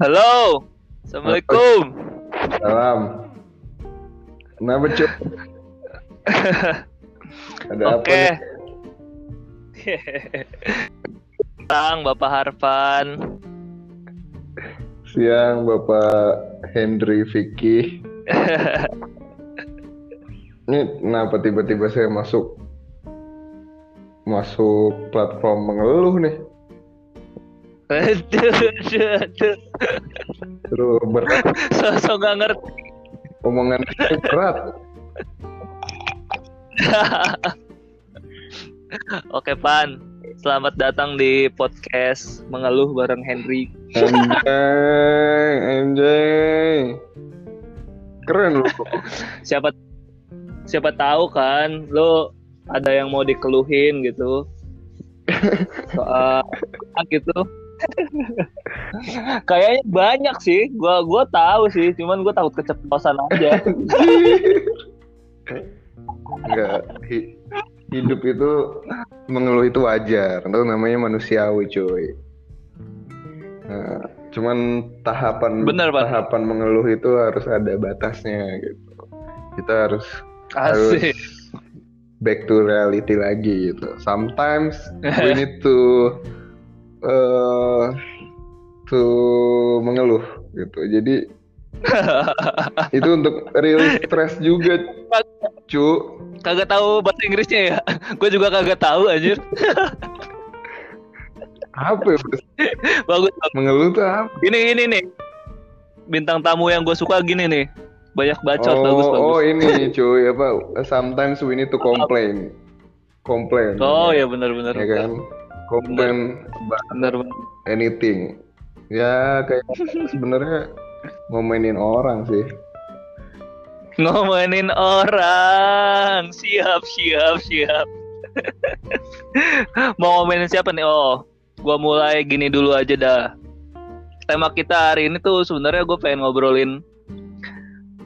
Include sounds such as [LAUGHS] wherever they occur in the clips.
Halo. Assalamualaikum. Salam. Kenapa cuk? [LAUGHS] Ada apa? Oke. nih? Tang Bapak Harfan. Siang Bapak Henry Vicky. [LAUGHS] Ini kenapa tiba-tiba saya masuk masuk platform mengeluh nih? Aduh, aduh, aduh. Terus berat Sosok gak ngerti. omongan berat. Oke, Pan. Selamat datang di podcast Mengeluh bareng Henry. Anjay, anjay. Keren lu. Siapa siapa tahu kan lo ada yang mau dikeluhin gitu. [LAUGHS] Soal gitu. Kayaknya banyak sih. Gua gua tahu sih, cuman gua takut keceplosan aja. Enggak. hi- hidup itu mengeluh itu wajar. Itu namanya manusiawi, cuy. Nah, cuman tahapan Bener, Pak. tahapan mengeluh itu harus ada batasnya gitu. Kita harus harus Asik. back to reality lagi gitu. Sometimes we [LAUGHS] need to uh, to mengeluh gitu. Jadi [LAUGHS] itu untuk real stress juga, cu. Kagak tahu bahasa Inggrisnya ya. Gue juga kagak tahu anjir. Apa ya? Bagus. Mengeluh tuh apa? Ini ini nih. Bintang tamu yang gue suka gini nih. Banyak bacot oh, bagus bagus. oh ini cuy apa? Sometimes we need to complain, complain. Oh ya benar benar. ya kan? About Benar benar. anything. Ya kayak [LAUGHS] sebenarnya ngomenin orang sih. Ngomongin orang. Siap siap siap. [LAUGHS] Mau ngomongin siapa nih? Oh, gua mulai gini dulu aja dah. Tema kita hari ini tuh sebenarnya gue pengen ngobrolin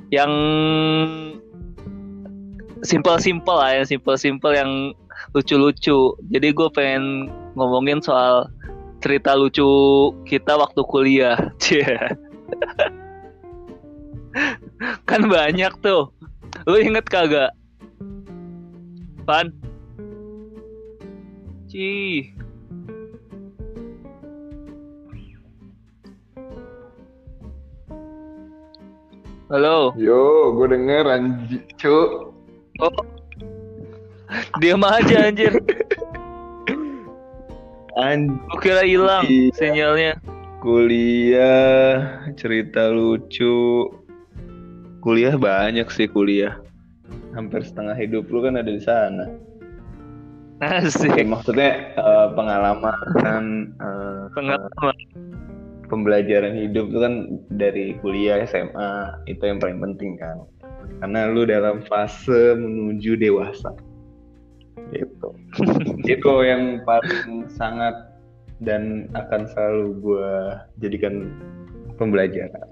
yang simple-simple lah, yang simple-simple yang lucu-lucu. Jadi gue pengen ngomongin soal cerita lucu kita waktu kuliah. Cie. [LAUGHS] kan banyak tuh. Lu inget kagak? Pan? Cih. Halo. Yo, gue denger anji, cu. Oh. Diam aja anjir. [LAUGHS] Anj Gue kira hilang Iya. sinyalnya. kuliah cerita lucu. Kuliah banyak sih kuliah. Hampir setengah hidup lu kan ada di sana. Ya, Asik. maksudnya eh, pengalaman eh, Pengalaman. pembelajaran hidup itu kan dari kuliah SMA itu yang paling penting kan karena lu dalam fase menuju dewasa gitu [LAUGHS] itu yang paling sangat dan akan selalu gue jadikan pembelajaran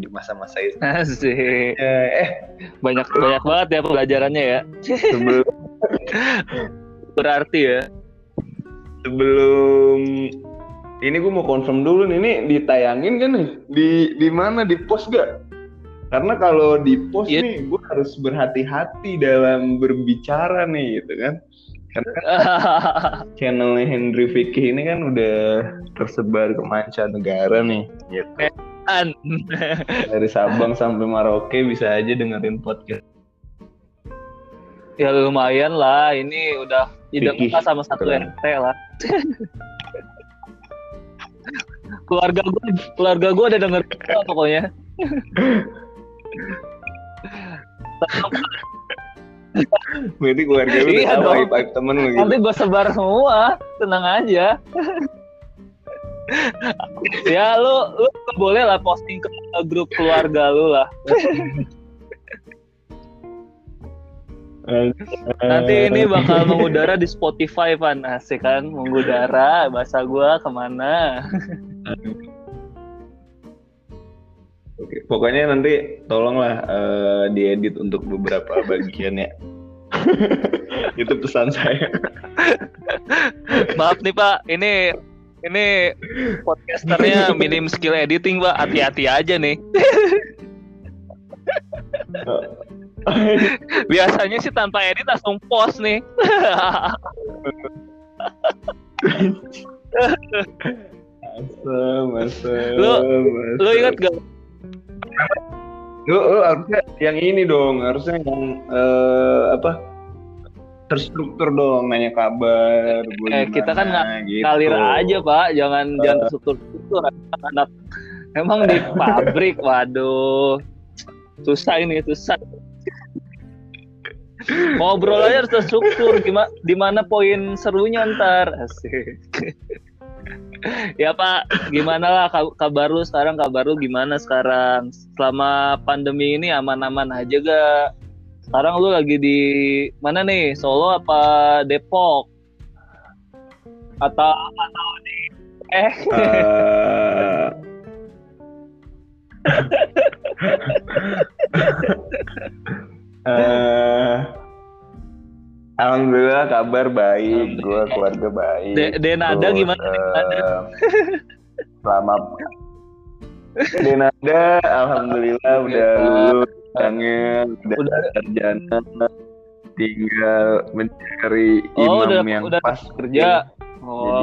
di masa-masa itu Asik. Eh, eh Banyak banyak banget ya pelajarannya ya. sebelum [LAUGHS] Berarti ya. sebelum ini gue mau confirm dulu nih ini ditayangin kan nih di di mana di post gak karena kalau di post Iya. nih gue harus berhati-hati dalam berbicara nih gitu kan karena kan [LAUGHS] channelnya Henry Vicky ini kan udah tersebar ke mancanegara nih gitu. An. [LAUGHS] dari Sabang sampai Maroke bisa aja dengerin podcast ya lumayan lah. Ini udah tidak Fikih. sama satu Keren. RT lah. [LAUGHS] keluarga gue keluarga gue ada denger pokoknya berarti keluarga lu Iya udah tahu aib aib temen lu gitu. Nanti gue sebar semua. Tenang aja. [LAUGHS] Ya lu lu boleh lah posting ke grup keluarga lu lah. Nanti ini bakal [LAUGHS] mengudara di Spotify Van. Asik kan? Mengudara bahasa gua ke mana Oke, pokoknya nanti tolonglah eh, diedit untuk beberapa [LAUGHS] bagian ya. Itu pesan saya. maaf nih pak ini Ini podcasternya [LAUGHS] minim skill editing, Pak. Hati-hati aja nih. [LAUGHS] Biasanya sih tanpa edit langsung post nih. Asem, asem, Lu- asem. Lu inget gak? Lu, lu harusnya yang ini dong, harusnya yang eh, apa? Terstruktur dong, nanya kabar. Eh, kita kan gimana, gitu. Ngalir aja, Pak. Jangan jangan struktur-struktur anak Emang di [LAUGHS] pabrik, waduh. Susah ini, susah. Ngobrol aja harus terstruktur. Gimana, di mana poin serunya ntar? Asik. Ya Pak, gimana lah ka- kabar lu sekarang? Kabar lu gimana sekarang? Selama pandemi ini aman-aman aja gak? Sekarang lu lagi di mana nih? Solo apa Depok? Atau atau di eh Eh, [LAUGHS] eh, Alhamdulillah kabar baik, gue keluarga baik. De- Denada Terus, gimana, Denada? eh, Selama Denada, alhamdulillah udah lulus, kangen, udah, Udah. sarjana, tinggal mencari Oh, imam udah yang udah pas kerja. Oh, Jadi-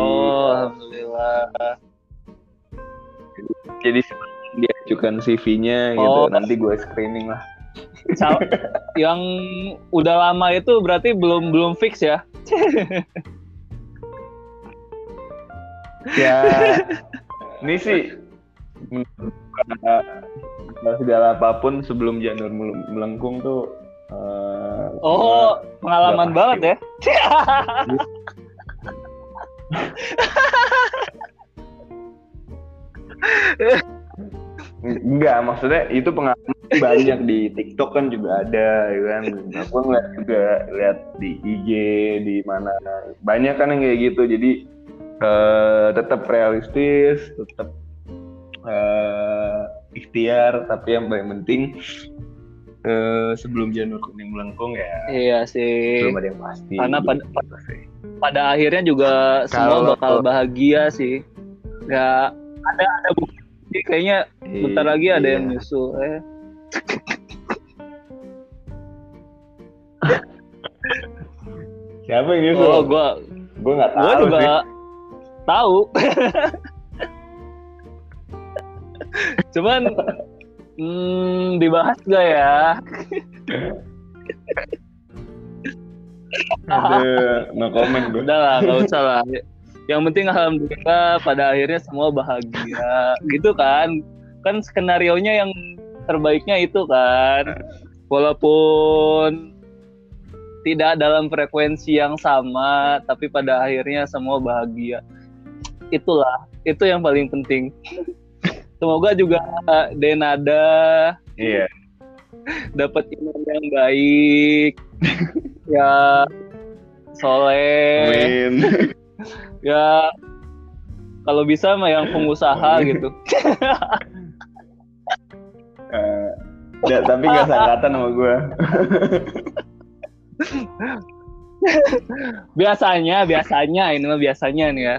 alhamdulillah. Jadi diajukan CV-nya gitu, Oh. nanti gue screening lah. Yang udah lama itu berarti belum belum fix ya? Ya, [LAUGHS] ini sih eh, segala apa pun sebelum janur mel- melengkung tuh. eh, Oh, pengalaman udah banget ya. [LAUGHS] Enggak, maksudnya itu pengalaman banyak di TikTok kan juga ada, ya kan. Aku ngeliat juga lihat di IG di mana banyak kan yang kayak gitu. Jadi eh, tetap realistis, tetap eh, ikhtiar, tapi yang paling penting eh, sebelum janur kuning melengkung ya Iya sih. belum ada yang pasti. Karena pada- Gitu sih. Pada akhirnya juga semua Kalau- bakal bahagia sih. Ya ada ada bukti kayaknya bentar lagi ada Iya. yang nyusul. Eh. Siapa yang nyusul? Oh, gua gue nggak tahu gua juga sih. tahu. [LAUGHS] Cuman hmm, dibahas gak ya? Ada no comment gue. Udah lah, gak usah lah. Yang penting alhamdulillah pada akhirnya semua bahagia. Gitu kan? Kan skenario nya yang terbaiknya itu kan. Walaupun tidak dalam frekuensi yang sama, tapi pada akhirnya semua bahagia. Itulah, itu yang paling penting. Semoga juga Denada Iya. dapat imam yang baik, ya soleh, Amin. Ya kalau bisa mah yang pengusaha [LAUGHS] gitu. [LAUGHS] Eh, nggak, tapi gak sangkatan sama gue. [LAUGHS] Biasanya, biasanya ini mah biasanya nih ya.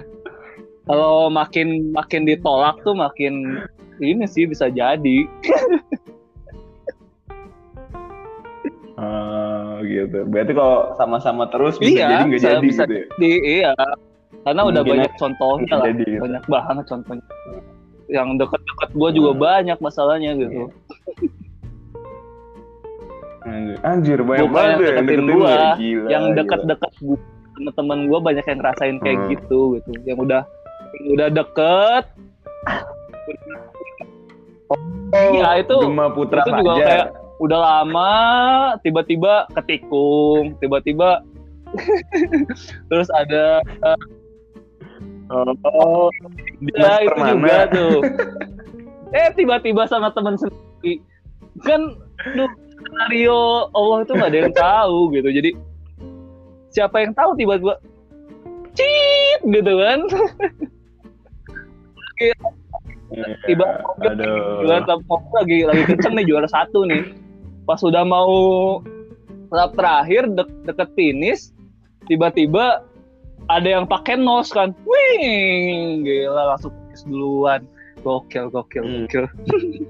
Kalau makin makin ditolak tuh makin ini sih bisa jadi. Oh, gitu. Berarti kalau sama-sama terus bisa Iya, jadi nggak jadi bisa gitu ya? Di, iya, karena udah Kemungkinan banyak contohnya lah, jadi gitu. banyak banget contohnya. Yang deket-deket gue juga Hmm. banyak masalahnya gitu. Anjir, Anjir banyak Bukan banget yang deketin lu ya. Gila, yang gila. deket-deket gue temen-temen gue banyak yang ngerasain kayak Hmm. gitu gitu yang udah yang udah deket Iya, itu- Oh, Gema Putra itu juga kayak udah lama tiba-tiba ketikung tiba-tiba [LAUGHS] terus ada Oh, ya itu Permana. juga tuh. [LAUGHS] Eh tiba-tiba sama teman sendiri. Kan duh, skenario Allah itu nggak ada yang tahu gitu. Jadi siapa yang tahu tiba-tiba cit gitu kan. [LAUGHS] Tiba Aduh. juara lagi lagi kenceng nih juara satu nih. Pas udah mau lap terakhir de- deket finish tiba-tiba ada yang pakai nos kan wing gila langsung kiss duluan gokil gokil Hmm. gokil [LAUGHS]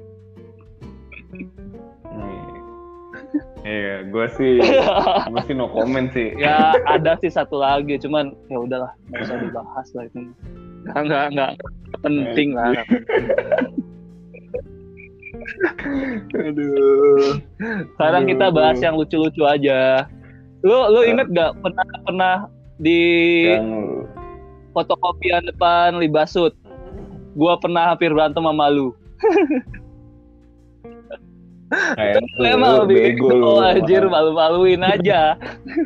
Iya, gue sih, [LAUGHS] gue sih no comment sih. ya ada sih satu lagi cuman ya udahlah nggak usah dibahas lah itu nggak nggak nggak penting lah. [LAUGHS] Aduh. sekarang kita bahas yang lucu-lucu aja lu lu inget gak pernah pernah di Yang fotokopian depan Libasut gua pernah hampir berantem sama lu kayak Emang lebih bego lu. anjir malu-maluin aja.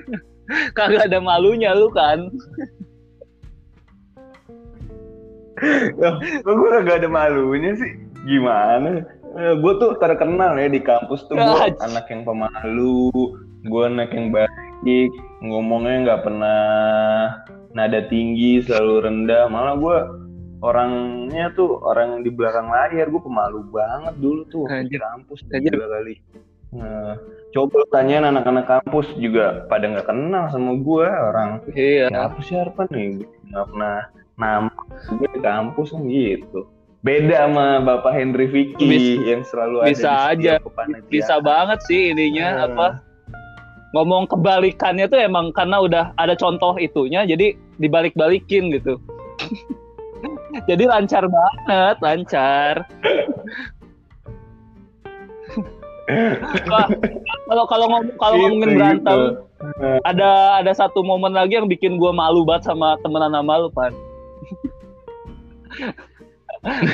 [LAUGHS] Kagak ada malunya lu kan. Kok gue gak ada malunya sih? Gimana? gue tuh terkenal ya di kampus tuh gue anak yang pemalu, gue anak yang baik, ngomongnya nggak pernah nada tinggi, selalu rendah. Malah gue orangnya tuh orang di belakang layar, gue pemalu banget dulu tuh di kampus Anjir. gila kali. Nah, coba lu tanyain anak-anak kampus juga pada nggak kenal sama gue orang Iya. Kenapa sih Arpan nih? Nggak pernah nama gue di kampus kan gitu. Beda sama Bapak Henry Vicky Bis- yang selalu ada bisa di aja. Bisa banget sih ininya Hmm. apa ngomong kebalikannya tuh emang karena udah ada contoh itunya jadi dibalik-balikin gitu. [LAUGHS] jadi lancar banget, lancar. Kalau kalau ngomong kalau Gitu, ngomongin gitu. berantem ada ada satu momen lagi yang bikin gua malu banget sama temenan sama lu pan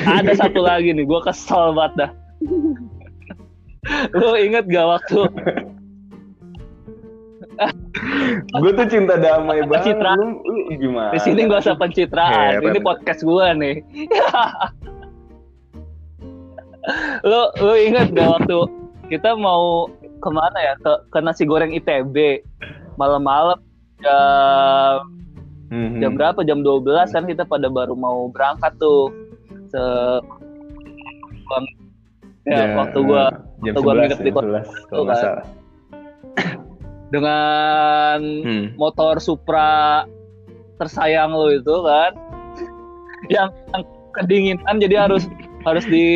[LAUGHS] ada satu lagi nih gua kesel banget dah [LAUGHS] lu inget gak waktu Gue tuh cinta damai banget. Citra. Lu, lu gimana? di sini gak usah pencitraan Heran. ini podcast gua nih [LAUGHS] lu lu inget gak waktu kita mau ke mana ya ke, ke nasi goreng ITB malam-malam jam Mhm. jam berapa jam 12 kan kita pada baru mau berangkat tuh se ya, waktu gua jam waktu gua 11, nginep di 11, kalau nggak kan. [COUGHS] dengan Hmm. motor Supra tersayang lo itu kan? [LAUGHS] Yang, yang kedinginan jadi harus [LAUGHS] harus di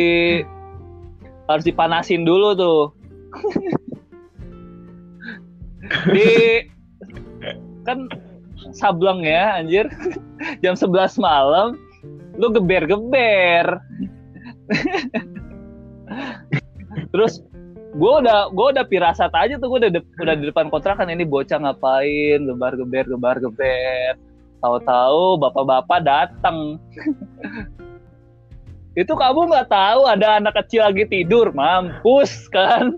harus dipanasin dulu tuh. [LAUGHS] Di kan sableng ya anjir. Jam 11 malam lu geber-geber. Terus gue udah gue udah pirasat aja tuh gue udah de- udah di depan kontrakan ini bocah ngapain gebar geber gebar geber. Tahu-tahu bapak-bapak datang. [LAUGHS] Itu kamu nggak tahu ada anak kecil lagi tidur mampus kan?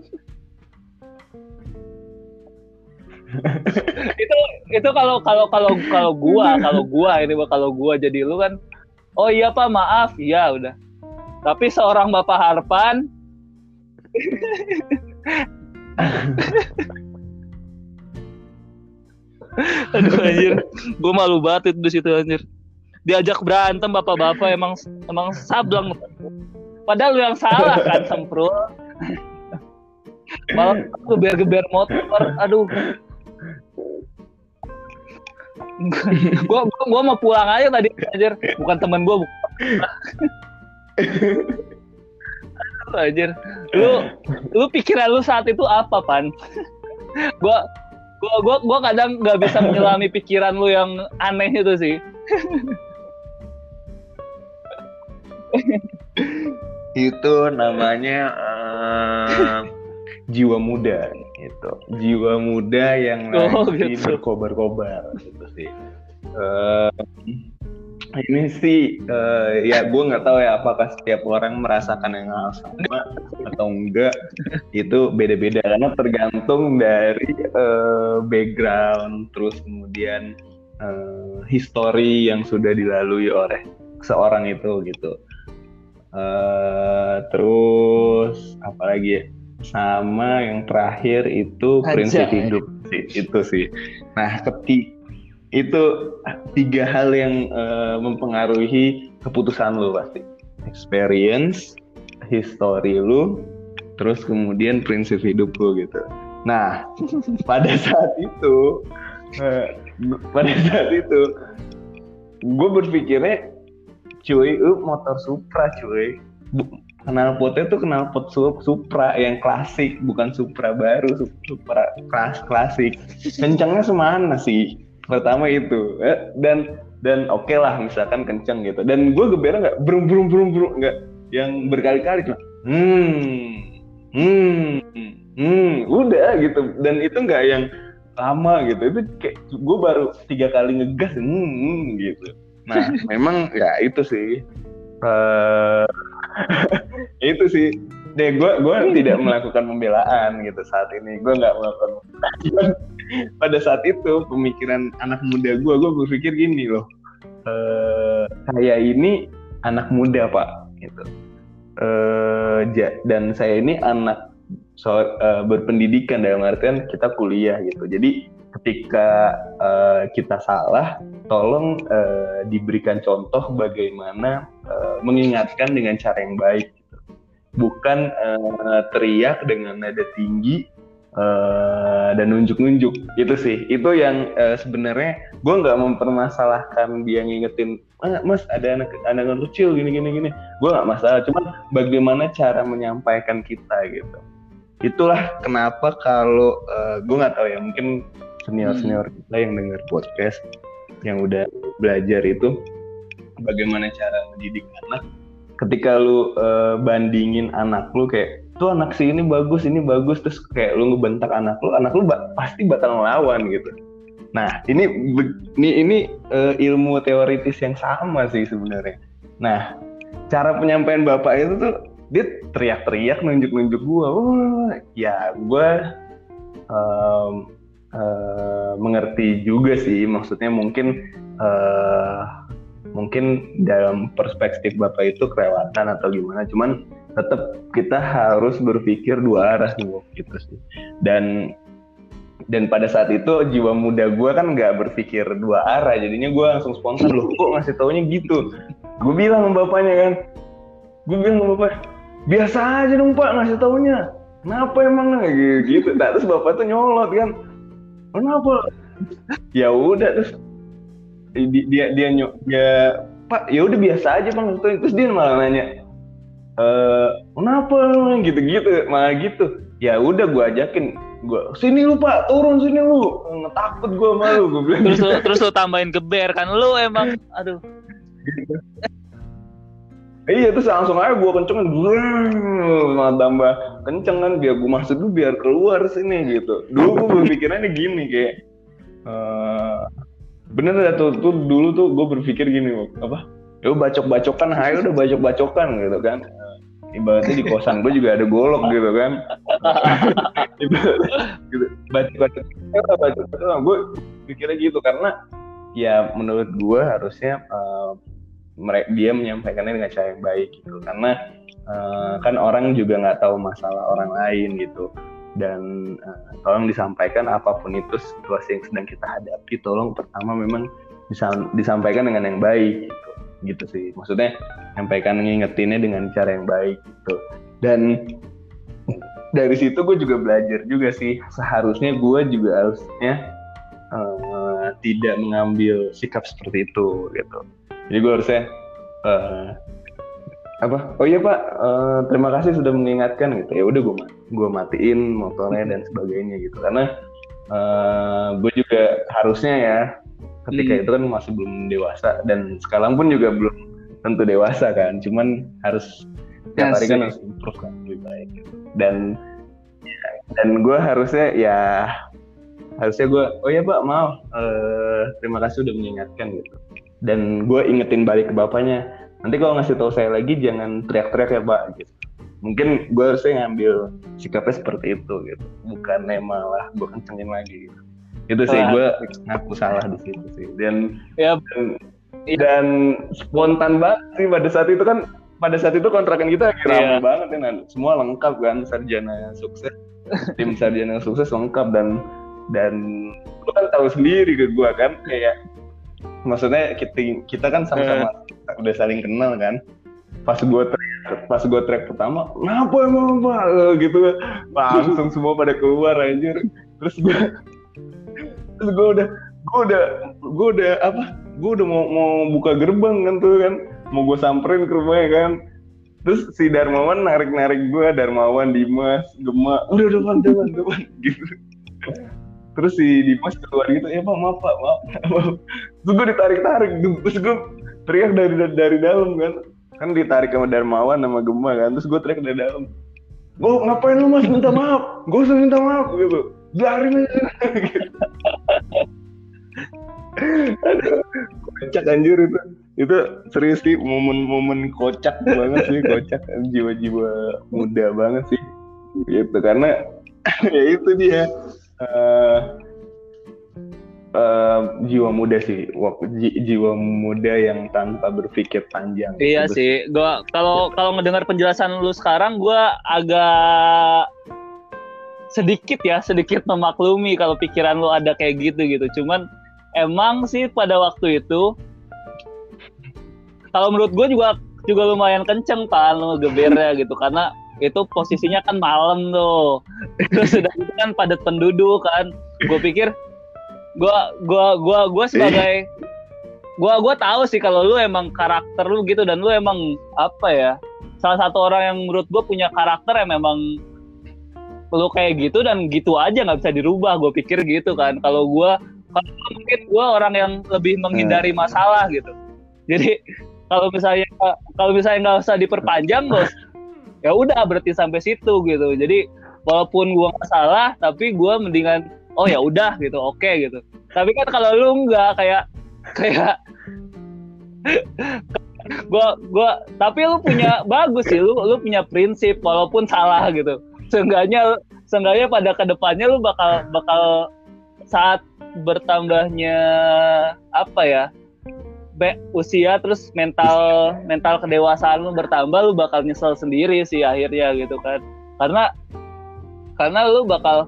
[LAUGHS] Itu itu kalau kalau kalau kalau gua kalau gua ini kalau gua jadi lu kan oh iya pak maaf. Iya udah. Tapi seorang bapak Harpan [LAUGHS] Aduh anjir, gue malu banget itu di situ anjir. Diajak berantem bapak-bapak emang emang sableng. Padahal lu yang salah kan semprot. [LAUGHS] Malah lu geber-geber motor, aduh. gua, gua gua mau pulang aja tadi anjir, bukan temen gua. bukan. [LAUGHS] Anjir. Lu lu pikiran lu saat itu apa, Pan? [LAUGHS] gua gua gua gua kadang nggak bisa [LAUGHS] menyelami pikiran lu yang aneh itu sih. [LAUGHS] itu namanya eh, jiwa muda gitu jiwa muda yang Oh, lagi gitu. berkobar-kobar gitu sih Eh, ini sih eh, ya gue nggak tahu ya apakah setiap orang merasakan yang hal sama atau enggak. Itu beda-beda karena tergantung dari eh, background terus kemudian eh, history yang sudah dilalui oleh seorang itu gitu. Eh terus apalagi ya? Sama yang terakhir itu prinsip Anjay. hidup sih itu sih. Nah ketik itu tiga hal yang eh, mempengaruhi keputusan lu pasti. Experience history lu terus kemudian prinsip hidup lu gitu. Nah [LAUGHS] pada saat itu eh, pada saat itu gue berpikirnya cuy uh, motor Supra cuy. Kenal potnya tuh kenal pot Supra yang klasik bukan Supra baru Supra kelas klasik. Kencangnya semana sih pertama itu. Eh, dan dan oke okay lah misalkan kenceng gitu. Dan gue gebera nggak brum brum brum brum nggak. Yang berkali-kali cuma hmm hmm hmm udah gitu. Dan itu nggak yang lama gitu. Itu kayak gue baru tiga kali ngegas hmm, hmm gitu. Nah [LAUGHS] memang ya itu sih. Uh, [LAUGHS] itu sih. Deh gue gue tidak melakukan pembelaan gitu saat ini. Gue nggak melakukan pada saat itu pemikiran anak muda gue gue berpikir gini loh uh, saya ini anak muda pak gitu uh, dan saya ini anak so, uh, berpendidikan dalam artian kita kuliah gitu. Jadi ketika uh, kita salah, tolong uh, diberikan contoh bagaimana uh, mengingatkan dengan cara yang baik. Gitu. Bukan uh, teriak dengan nada tinggi uh, dan nunjuk-nunjuk. Itu sih. Itu yang uh, sebenarnya gue nggak mempermasalahkan dia ngingetin, ah, mas ada anak anak kecil gini gini gini. Gue nggak masalah. Cuman bagaimana cara menyampaikan kita gitu itulah kenapa kalau uh, eh, gue nggak tahu ya mungkin senior senior hmm. kita yang dengar podcast yang udah belajar itu bagaimana cara mendidik anak ketika lu uh, bandingin anak lu kayak tuh anak si ini bagus ini bagus. Terus kayak lu ngebentak anak lu anak lu ba pasti bakal ngelawan gitu. Nah ini ini ini uh, ilmu teoritis yang sama sih sebenarnya. Nah cara penyampaian bapak itu tuh dia teriak-teriak nunjuk-nunjuk gue oh ya gue um, uh, mengerti juga sih maksudnya mungkin uh, mungkin dalam perspektif bapak itu kelewatan atau gimana cuman tetap kita harus berpikir dua arah nih gitu sih. Dan dan pada saat itu jiwa muda gue kan nggak berpikir dua arah jadinya gue langsung spontan loh. Kok ngasih taunya gitu? Gue bilang sama bapaknya kan. Gue bilang sama bapak biasa aja dong pak ngasih taunya. Kenapa emang? Gitu, gitu. Nah, terus bapak tuh nyolot kan. Kenapa? Ya udah terus dia dia nyok dia pak ya udah biasa aja bang terus dia malah nanya e, kenapa? Gitu-gitu. Malah gitu. Ya udah gue ajakin. Gue sini lu pak. Turun sini lu. Takut gue malu gue bilang terus gitu. terus lu tambahin geber. Kan lu emang. Aduh. Iya terus langsung aja gue kencengin, malah tambah kenceng kan. Biar gue masuk dulu biar keluar sini gitu. Dulu gue berpikirannya gini kayak uh, bener ya tuh, tuh dulu tuh gue berpikir gini apa? Ya bacok-bacokan, hayo udah bacok-bacokan gitu kan. Ibaratnya di kosan gue juga ada golok gitu kan. gitu. Bacok-bacok, bacok gue pikirnya gitu karena ya menurut gue harusnya uh, dia menyampaikannya dengan cara yang baik gitu. Karena uh, kan orang juga nggak tahu masalah orang lain gitu. Dan uh, tolong disampaikan apa pun itu situasi yang sedang kita hadapi. Tolong pertama memang disampaikan dengan yang baik gitu gitu sih. Maksudnya sampaikan ngingetinnya dengan cara yang baik gitu. Dan dari situ gue juga belajar juga sih. Seharusnya gue juga harusnya uh, tidak mengambil sikap seperti itu gitu. Jadi gue harusnya uh, apa? Oh iya pak uh, terima kasih sudah mengingatkan gitu. Ya udah gue gue matiin motornya dan sebagainya gitu. Karena uh, gue juga harusnya ya ketika hmm. itu kan masih belum dewasa dan sekarang pun juga belum tentu dewasa kan. Cuman harus tiap hari kan harus improve kan lebih baik. Dan dan gue harusnya ya harusnya gue oh ya pak maaf. Uh, terima kasih udah mengingatkan gitu. Dan gue ingetin balik ke bapaknya nanti kalau ngasih tahu saya lagi jangan teriak-teriak ya pak gitu. Mungkin gue harusnya ngambil sikapnya seperti itu gitu. Bukan malah gue kencengin lagi gitu itu sih gue ngaku salah di situ sih. Dan ya dan, dan spontan banget sih pada saat itu kan pada saat itu kontrakan kita lagi yeah. banget kan semua lengkap kan sarjana sukses tim sarjana sukses lengkap dan dan lu kan tahu sendiri ke gue kan kayak maksudnya kita kita kan sama-sama uh. udah saling kenal kan. Pas gue track pas gue track pertama kenapa emang gitu. Langsung semua pada keluar anjir. Terus gue terus gue udah gue udah gue udah apa gue udah mau mau buka gerbang kan tuh kan. Mau gue samperin ke rumahnya kan. Terus si Darmawan narik narik gue Darmawan Dimas Gema. Udah depan depan depan gitu. Terus si Dimas keluar gitu ya pak maaf pak maaf, maaf. terus gue ditarik tarik terus gue teriak dari dari dalam kan. Kan ditarik sama Darmawan sama Gema kan. Terus gue teriak dari dalam. Gue ngapain lu mas? Minta maaf. Gue usah minta maaf gitu. Biarin aja. [LAUGHS] Gitu. Kocak anjir itu. Itu serius sih momen-momen kocak banget sih kocak. Jiwa-jiwa muda banget sih. Gitu karena [CLEARS THROAT] ya itu dia. Uh, uh, jiwa muda sih. Jiwa muda yang tanpa berpikir panjang. Iya gitu. sih. Gua kalau kalau ngedengar penjelasan lu sekarang gua agak sedikit ya sedikit memaklumi kalau pikiran lu ada kayak gitu gitu. Cuman emang sih pada waktu itu kalau menurut gue juga juga lumayan kenceng pak lu gebernya gitu. Karena itu posisinya kan malam tuh. Terus [LAUGHS] sudah itu kan padat penduduk kan. Gue pikir gue gua gua gua sebagai gue gua tahu sih kalau lu emang karakter lu gitu dan lu emang apa ya salah satu orang yang menurut gue punya karakter yang memang lu kayak gitu dan gitu aja nggak bisa dirubah gue pikir gitu kan. Kalau gue kalau mungkin gue orang yang lebih menghindari masalah gitu. Jadi kalau misalnya kalau misalnya nggak usah diperpanjang [LAUGHS] bos ya udah berarti sampai situ gitu. Jadi walaupun gua nggak salah tapi gua mendingan oh ya udah gitu oke okay, gitu. Tapi kan kalau lu nggak kayak kayak [LAUGHS] gua gua tapi lu punya bagus sih lu lu punya prinsip walaupun salah gitu seenggaknya seenggaknya pada ke depannya lu bakal bakal saat bertambahnya apa ya be, usia terus mental mental kedewasaan lu bertambah lu bakal nyesel sendiri sih akhirnya gitu kan. Karena karena lu bakal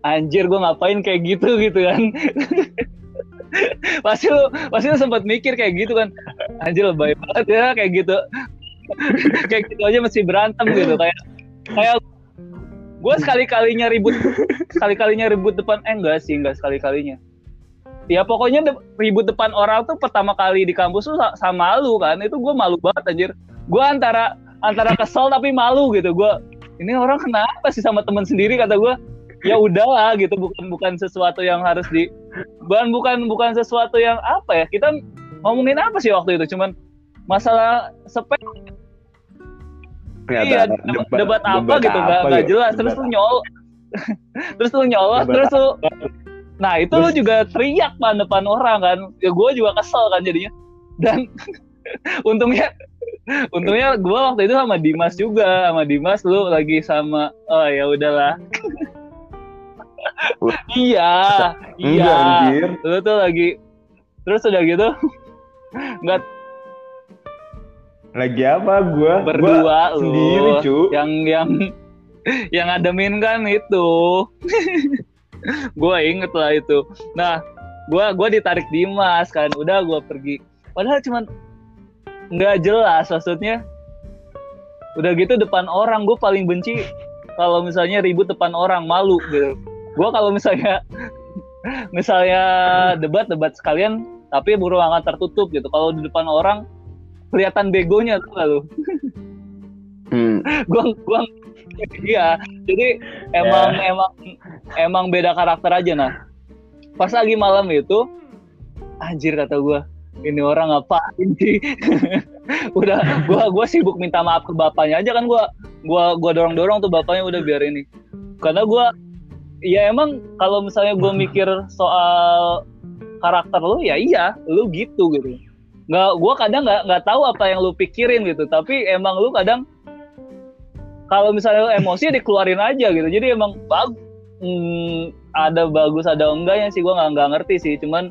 anjir gue ngapain kayak gitu gitu kan. [LAUGHS] Pasti lu pasti lu sempat mikir kayak gitu kan. Anjir lebay banget ya kayak gitu. [LAUGHS] Kayak gitu aja masih berantem gitu kayak kayak gue sekali kalinya ribut sekali kalinya ribut depan eh enggak sih enggak sekali kalinya ya pokoknya de ribut depan orang tuh pertama kali di kampus tuh sama lu kan itu gue malu banget anjir. Gue antara antara kesel tapi malu gitu gue ini orang kenapa sih sama temen sendiri? kata gue ya udahlah gitu bukan bukan sesuatu yang harus di bukan bukan bukan sesuatu yang apa ya kita ngomongin apa sih waktu itu? Cuman masalah sepet iya debat, debat apa debat gitu nggak nggak gitu? jelas. Terus lu nyol [LAUGHS] terus lu nyolot terus lu Nah itu lu juga teriak pan depan orang kan. Ya gue juga kesel kan jadinya. Dan [LAUGHS] untungnya untungnya gue waktu itu sama Dimas juga. Sama Dimas lu lagi sama oh ya udahlah. [LAUGHS] Iya iya. lu tuh lagi terus udah gitu nggak lagi apa gue berdua gua lu. sendiri cu. Yang yang yang ademin kan itu. Gue inget lah itu. Nah gue gua ditarik Dimas kan. Udah gue pergi. Padahal cuman nggak jelas maksudnya udah gitu depan orang. Gue paling benci kalau misalnya ribut depan orang malu gitu. Gue kalau misalnya misalnya debat debat sekalian tapi ruangan tertutup gitu. Kalau di depan orang kelihatan begonya tuh lalu hmm. [LAUGHS] gue gua iya. Jadi emang yeah. emang emang beda karakter aja nah. Pas lagi malam itu anjir kata gue ini orang apa sih? [LAUGHS] Udah gua gua sibuk minta maaf ke bapaknya aja kan gua gua gua dorong dorong tuh bapaknya udah biar ini. Karena gua ya emang kalau misalnya gua mikir soal karakter lu ya iya lu gitu gitu nggak gua kadang nggak nggak tahu apa yang lu pikirin gitu. Tapi emang lu kadang kalau misalnya emosi dikeluarin aja gitu. Jadi emang bagus hmm, ada bagus ada enggaknya sih. Gue nggak nggak ngerti sih. Cuman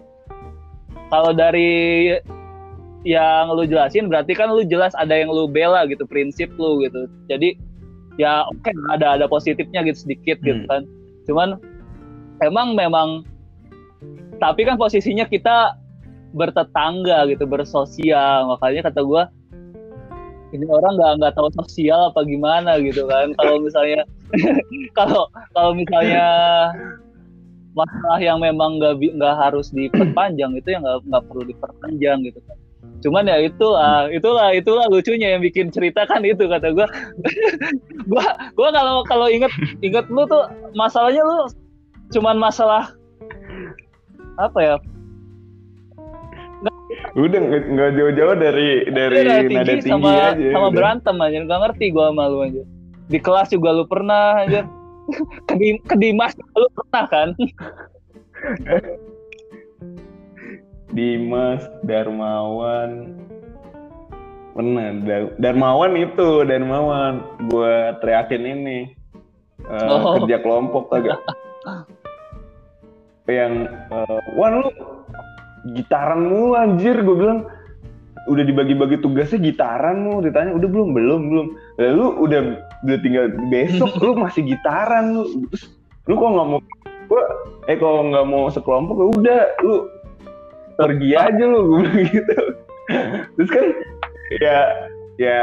kalau dari yang lu jelasin berarti kan lu jelas ada yang lu bela gitu prinsip lu gitu. Jadi ya oke okay, ada ada positifnya gitu sedikit gitu hmm. gitu kan. Cuman emang memang tapi kan posisinya kita bertetangga gitu bersosial. Makanya kata gue ini orang nggak nggak tahu sosial apa gimana gitu kan. Kalau misalnya [LAUGHS] kalau kalau misalnya masalah yang memang nggak nggak harus diperpanjang itu yang nggak nggak perlu diperpanjang gitu kan. Cuman ya itu uh, itulah itulah lucunya yang bikin cerita kan itu kata gue [LAUGHS] gue gue kalau kalau inget inget lu tuh masalahnya lu cuman masalah apa ya udah nggak jauh-jauh dari dari nada tinggi, nada tinggi sama aja, sama udah. berantem aja nggak ngerti gue sama lu aja di kelas juga lu pernah aja [LAUGHS] ke, ke Dimas lu pernah kan? [LAUGHS] Dimas Darmawan. Pernah. Dar- Darmawan itu Darmawan. Gue teriakin ini. Eh, Oh. kerja kelompok agak. [LAUGHS] Yang eh, Wan lu gitaran mulu anjir gue bilang. Udah dibagi-bagi tugasnya gitaran mu ditanya udah belum? Belum belum. Lalu udah udah tinggal besok lu masih gitaran lu. Terus lu kok nggak mau gua eh kalau nggak mau sekelompok ya udah lu pergi aja lu gue bilang gitu. Terus kan ya ya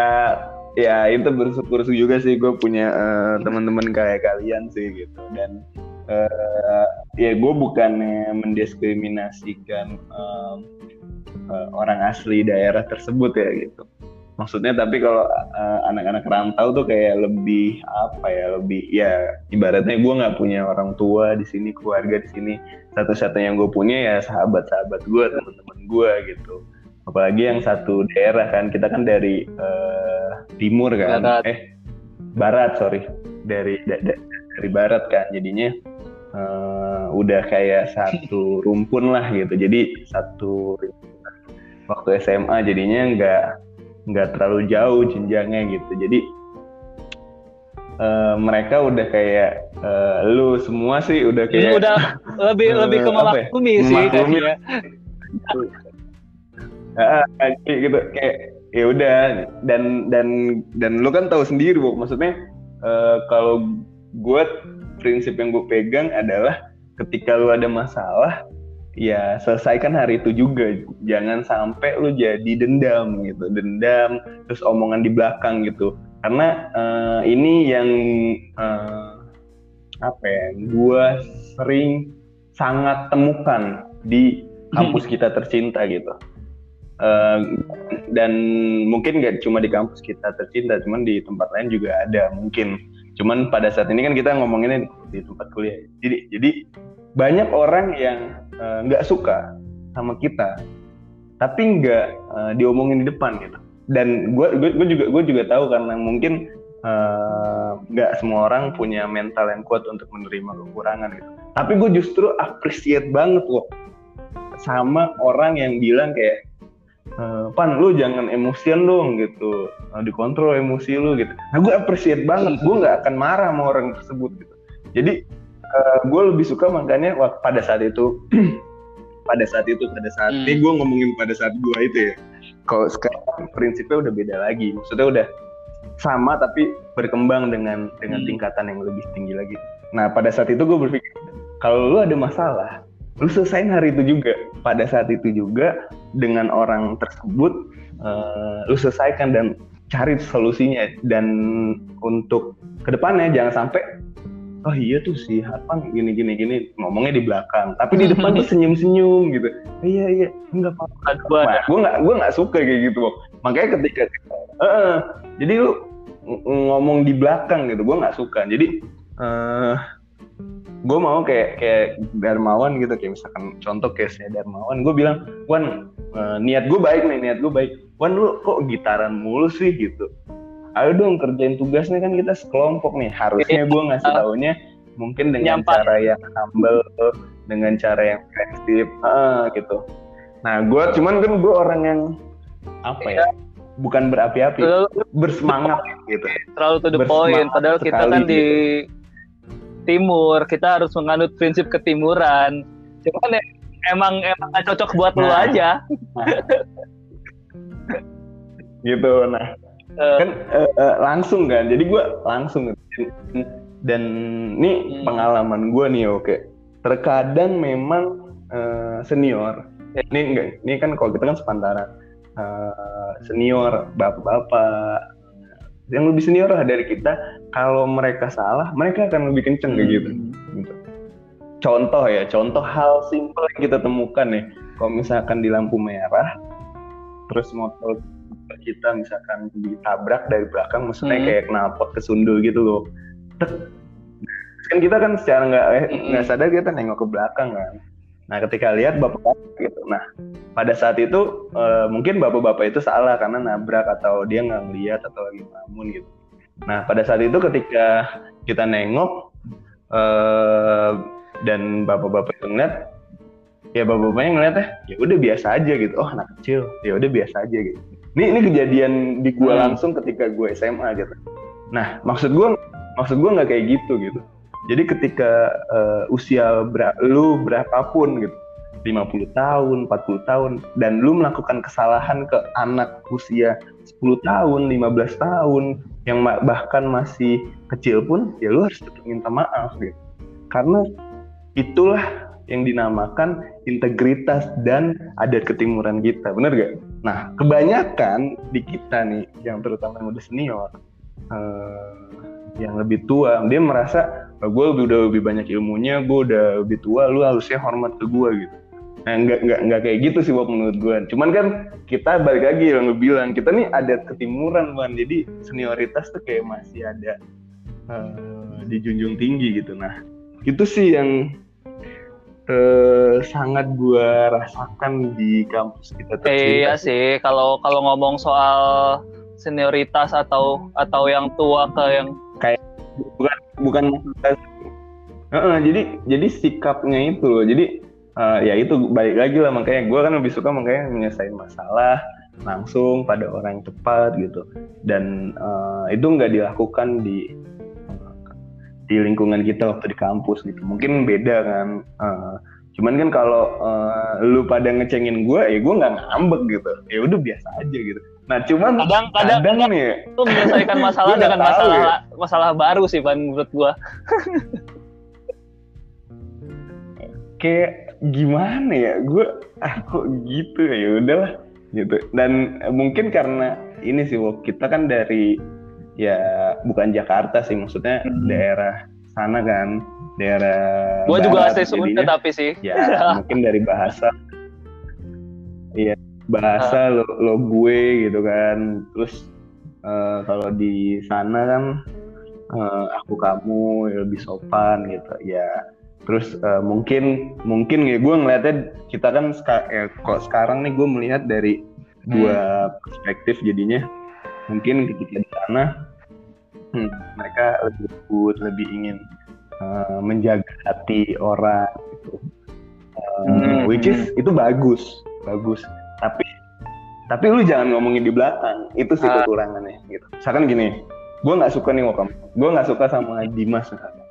ya itu bersyukur juga sih gue punya eh, teman-teman kayak kalian sih gitu. Dan eh, ya gue bukannya mendiskriminasikan em, eh, orang asli daerah tersebut ya gitu. Maksudnya tapi kalau eh, anak-anak rantau tuh kayak lebih apa ya lebih ya ibaratnya gue nggak punya orang tua di sini keluarga di sini. Satu-satunya yang gue punya ya sahabat-sahabat gue teman-teman gue gitu. Apalagi yang satu daerah kan kita kan dari eh, timur kan. Barat. eh barat sorry. Dari da- da- dari barat kan jadinya eh, udah kayak satu [LAUGHS] rumpun lah gitu. Jadi satu waktu SMA jadinya nggak nggak terlalu jauh jenjangnya gitu. Jadi eh, mereka udah kayak eh, lu semua sih udah ini kayak udah [LAUGHS] lebih eh, lebih ke ya? memaklumi sih Memaklumi. [LAUGHS] Ah, kayak gitu. Kayak ya udah. Dan dan dan lu kan tahu sendiri bu. Maksudnya eh, kalau gue prinsip yang gue pegang adalah ketika lu ada masalah ya selesaikan hari itu juga. Jangan sampai lu jadi dendam gitu. Dendam terus omongan di belakang gitu. Karena eh, ini yang eh, apa ya gue sering sangat temukan di kampus [LAUGHS] kita tercinta gitu. Eh, dan mungkin gak cuma di kampus kita tercinta, cuman di tempat lain juga ada mungkin. Cuman pada saat ini kan kita ngomonginnya di, tempat kuliah. Jadi jadi banyak orang yang eh, nggak suka sama kita, tapi nggak eh, diomongin di depan gitu. Dan gue gue juga gue juga tahu karena mungkin eh, nggak semua orang punya mental yang kuat untuk menerima kekurangan gitu. Tapi gue justru appreciate banget loh sama orang yang bilang kayak pan lu jangan emosian dong gitu. Eh, dikontrol emosi lu gitu. Nah gue appreciate banget. Gue nggak akan marah sama orang tersebut gitu. Jadi eh, gue lebih suka makanya [CLEARS THROAT] pada saat itu pada saat itu pada saat Hmm. ini gue ngomongin pada saat gue itu ya. Kalau sekarang prinsipnya udah beda lagi. Maksudnya udah sama tapi berkembang dengan dengan Hmm. tingkatan yang lebih tinggi lagi. Nah pada saat itu gue berpikir kalau lu ada masalah lu selesain hari itu juga pada saat itu juga dengan orang tersebut eh, lu selesaikan dan cari solusinya dan untuk ke depannya jangan sampai oh iya tuh si Harpan gini gini gini ngomongnya di belakang tapi di depan tuh [LAUGHS] senyum senyum gitu iya iya enggak apa-apa Aduan. Nah, gue nggak gue nggak suka kayak gitu Bob. makanya ketika Heeh. jadi lu ng- ngomong di belakang gitu gue nggak suka jadi eh gue mau kayak kayak Darmawan gitu kayak misalkan contoh case nya Darmawan gue bilang Wan eh, niat gue baik nih niat gue baik. Wan lu kok gitaran mulu sih? Gitu. Ayo dong kerjain tugasnya kan kita sekelompok nih. Harusnya gue ngasih taunya mungkin dengan Nyampak. cara yang humble dengan cara yang prinsip ah, gitu. Nah gue cuman kan gue orang yang apa ya bukan berapi-api bersemangat gitu. terlalu to the Bersemangat point. Padahal kita kan di timur kita harus menganut prinsip ketimuran. Cuman ya, emang emang gak cocok buat lu Nah. aja. Gitu nah. Eh, kan eh, eh, langsung kan jadi gue langsung. Dan ini Hmm. pengalaman gue nih oke. Terkadang memang eh, senior. Ini enggak ini kan kalau kita kan sepantaran Eh, senior bapak-bapak yang lebih senior lah dari kita kalau mereka salah mereka akan lebih kenceng kayak gitu gitu contoh ya, contoh hal simpel yang kita temukan nih. Kalau misalkan di lampu merah, terus motor kita misalkan ditabrak dari belakang, maksudnya Hmm. kayak knalpot kesundul gitu loh. Tek. Kan kita kan secara nggak eh, Hmm. nggak sadar kita nengok ke belakang kan. Nah ketika lihat bapak gitu, nah pada saat itu eh, mungkin bapak-bapak itu salah karena nabrak atau dia nggak ngeliat atau lagi ngelamun gitu. Nah pada saat itu ketika kita nengok eh, dan bapak-bapak itu ngeliat, ya bapak-bapaknya ngeliatnya ya udah biasa aja gitu. Oh anak kecil, ya udah biasa aja gitu. Ini ini kejadian di gua Hmm. langsung ketika gua SMA gitu. Nah maksud gua maksud gua nggak kayak gitu gitu. Jadi ketika eh, usia ber- lu berapapun gitu, 50 tahun, 40 tahun, dan lu melakukan kesalahan ke anak usia 10 tahun, 15 tahun, yang bahkan masih kecil pun, ya lu harus tetap minta maaf gitu. Karena itulah yang dinamakan integritas dan adat ketimuran kita, bener gak? Nah, kebanyakan di kita nih, yang terutama yang udah senior, eh, yang lebih tua, dia merasa gue udah lebih banyak ilmunya, gue udah lebih tua, lu harusnya hormat ke gue gitu. Nah, nggak nggak nggak kayak gitu sih Bob menurut gue. Cuman kan kita balik lagi yang lu bilang kita nih adat ketimuran ban, jadi senioritas tuh kayak masih ada eh, dijunjung tinggi gitu. Nah, itu sih yang eh, sangat gue rasakan di kampus kita tuh. Iya sih, kalau kalau ngomong soal senioritas atau atau yang tua ke yang bukan bukan masalah Heeh, jadi jadi sikapnya itu loh. Jadi eh, ya itu balik lagi lah. Makanya gue kan lebih suka makanya menyelesaikan masalah langsung pada orang yang tepat gitu. Dan eh, itu nggak dilakukan di di lingkungan kita waktu di kampus gitu. Mungkin beda kan. Eh, cuman kan kalau eh, lu pada ngecengin gue ya gue nggak ngambek gitu. Ya udah biasa aja gitu nah cuman kadang kadang, kadang nih itu menyelesaikan [LAUGHS] masalah Gua dengan masalah ya. masalah baru sih Pan menurut gua. [LAUGHS] kayak gimana ya gue ah kok gitu ya udahlah gitu dan eh, mungkin karena ini sih Wok, kita kan dari ya bukan Jakarta sih maksudnya Hmm. daerah sana kan daerah Gua juga asli Sunda tapi sih. ya [LAUGHS] mungkin dari bahasa iya bahasa lo, lo gue gitu kan. Terus eh, kalau di sana kan eh, aku kamu ya lebih sopan gitu ya. Terus eh, mungkin mungkin ya gue ngeliatnya kita kan seka- ya, kok sekarang nih gue melihat dari dua perspektif jadinya. Mungkin ketika di sana hmm, mereka lebih lembut lebih ingin eh, menjaga hati orang gitu. Eh, Hmm. which is itu bagus bagus tapi tapi lu jangan ngomongin di belakang. Itu sih Ah. kekurangannya gitu. Misalkan gini gue nggak suka nih wakam gue nggak suka sama Dimas misalnya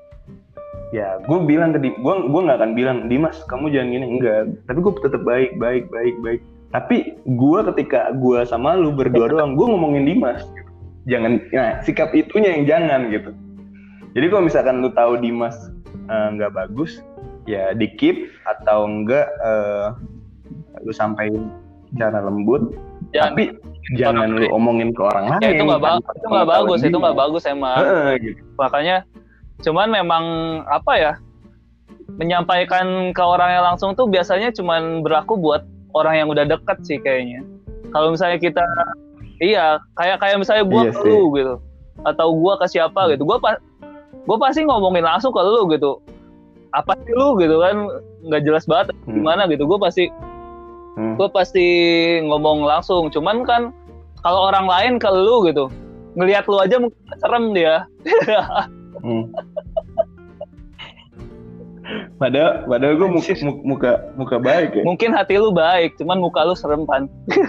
ya gue bilang ke Dimas gue gue nggak akan bilang Dimas kamu jangan gini. Enggak. Tapi gue tetap baik baik baik baik. Tapi gue ketika gue sama lu berdua [LAUGHS] doang gue ngomongin Dimas gitu. jangan nah sikap itunya yang jangan gitu. Jadi kalau misalkan lu tahu Dimas eh, nggak bagus ya di keep atau enggak eh, lu sampaikan secara lembut Jangan, tapi jangan lu omongin ke orang lain ya itu nggak bagus, tanpa itu nggak bagus, itu nggak bagus emang. Gitu. Makanya, cuman memang apa ya, menyampaikan ke orangnya langsung tuh biasanya cuman berlaku buat orang yang udah deket sih kayaknya. Kalau misalnya kita, iya, kayak kayak misalnya gua Iya ke lu gitu, atau gua ke siapa gitu, gua pas gue pasti ngomongin langsung ke lu gitu apa sih lu gitu kan nggak jelas banget Hmm. gimana gitu gue pasti Hmm. gue pasti ngomong langsung cuman kan kalau orang lain ke lu gitu ngelihat lu aja mungkin serem dia [LAUGHS] Hmm. Padahal, padahal gue muka, muka muka baik ya. mungkin hati lu baik cuman muka lu serem pan [LAUGHS]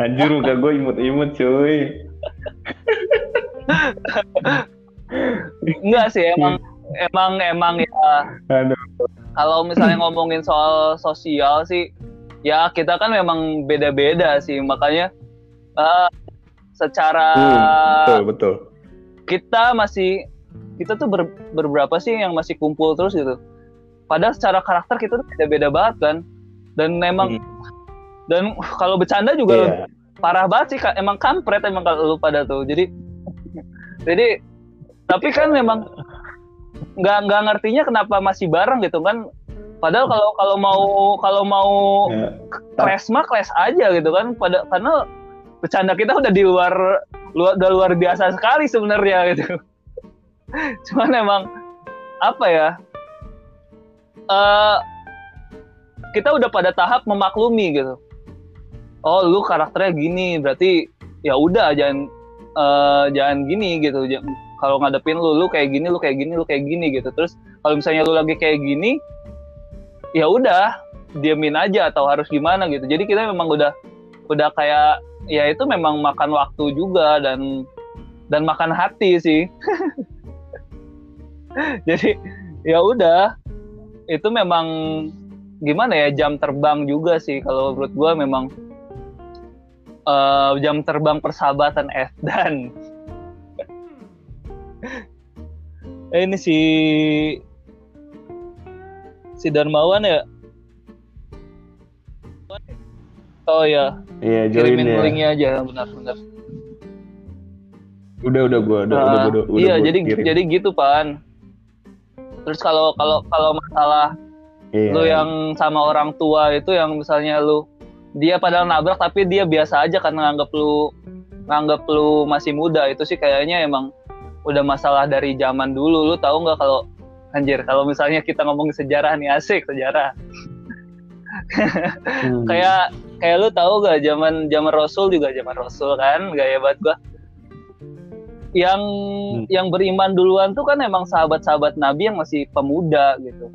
Anjir muka gue imut-imut cuy. enggak sih emang [LAUGHS] emang emang ya Aduh. Kalau misalnya [CLEARS THROAT] ngomongin soal sosial sih ya kita kan memang beda-beda sih. Makanya eh, secara Hmm, betul betul. kita masih kita tuh ber- berberapa sih yang masih kumpul terus gitu. Padahal secara karakter kita tuh beda-beda banget kan. Dan memang dan uh, kalau bercanda juga Iya. parah banget sih emang kampret emang kalau lu pada tuh. Jadi jadi tapi kan memang nggak nggak ngertinya kenapa masih bareng gitu kan. Padahal kalau kalau mau kalau mau Ya. clash mah clash aja gitu kan. Pada karena bercanda kita udah di luar luar udah luar biasa sekali sebenarnya gitu. [LAUGHS] Cuman emang apa ya eh kita udah pada tahap memaklumi gitu. Oh lu karakternya gini berarti ya udah jangan eh, jangan gini gitu. Jangan- kalau ngadepin lu lu kayak gini lu kayak gini lu kayak gini gitu. Terus kalau misalnya lu lagi kayak gini ya udah diemin aja atau harus gimana gitu. Jadi kita memang udah udah kayak ya itu memang makan waktu juga dan dan makan hati sih. [LAUGHS] Jadi ya udah. Itu memang gimana ya jam terbang juga sih. Kalau menurut gua memang eh, jam terbang persahabatan F dan eh, ini si si Darmawan ya oh ya Iya, join kirimin ya. linknya aja benar-benar Udah, udah gua, udah, Nah, udah, udah, udah iya gua jadi kirim. jadi gitu pan terus kalau kalau kalau masalah Iya. lu yang sama orang tua itu yang misalnya lu dia padahal nabrak tapi dia biasa aja karena nganggap lu nganggap lu masih muda itu sih kayaknya emang udah masalah dari zaman dulu lu tahu nggak kalau anjir kalau misalnya kita ngomongin sejarah nih asik sejarah Hmm. [LAUGHS] kayak kayak lu tahu gak zaman zaman Rasul juga zaman Rasul kan gaya banget gua yang Hmm. yang beriman duluan tuh kan emang sahabat-sahabat Nabi yang masih pemuda gitu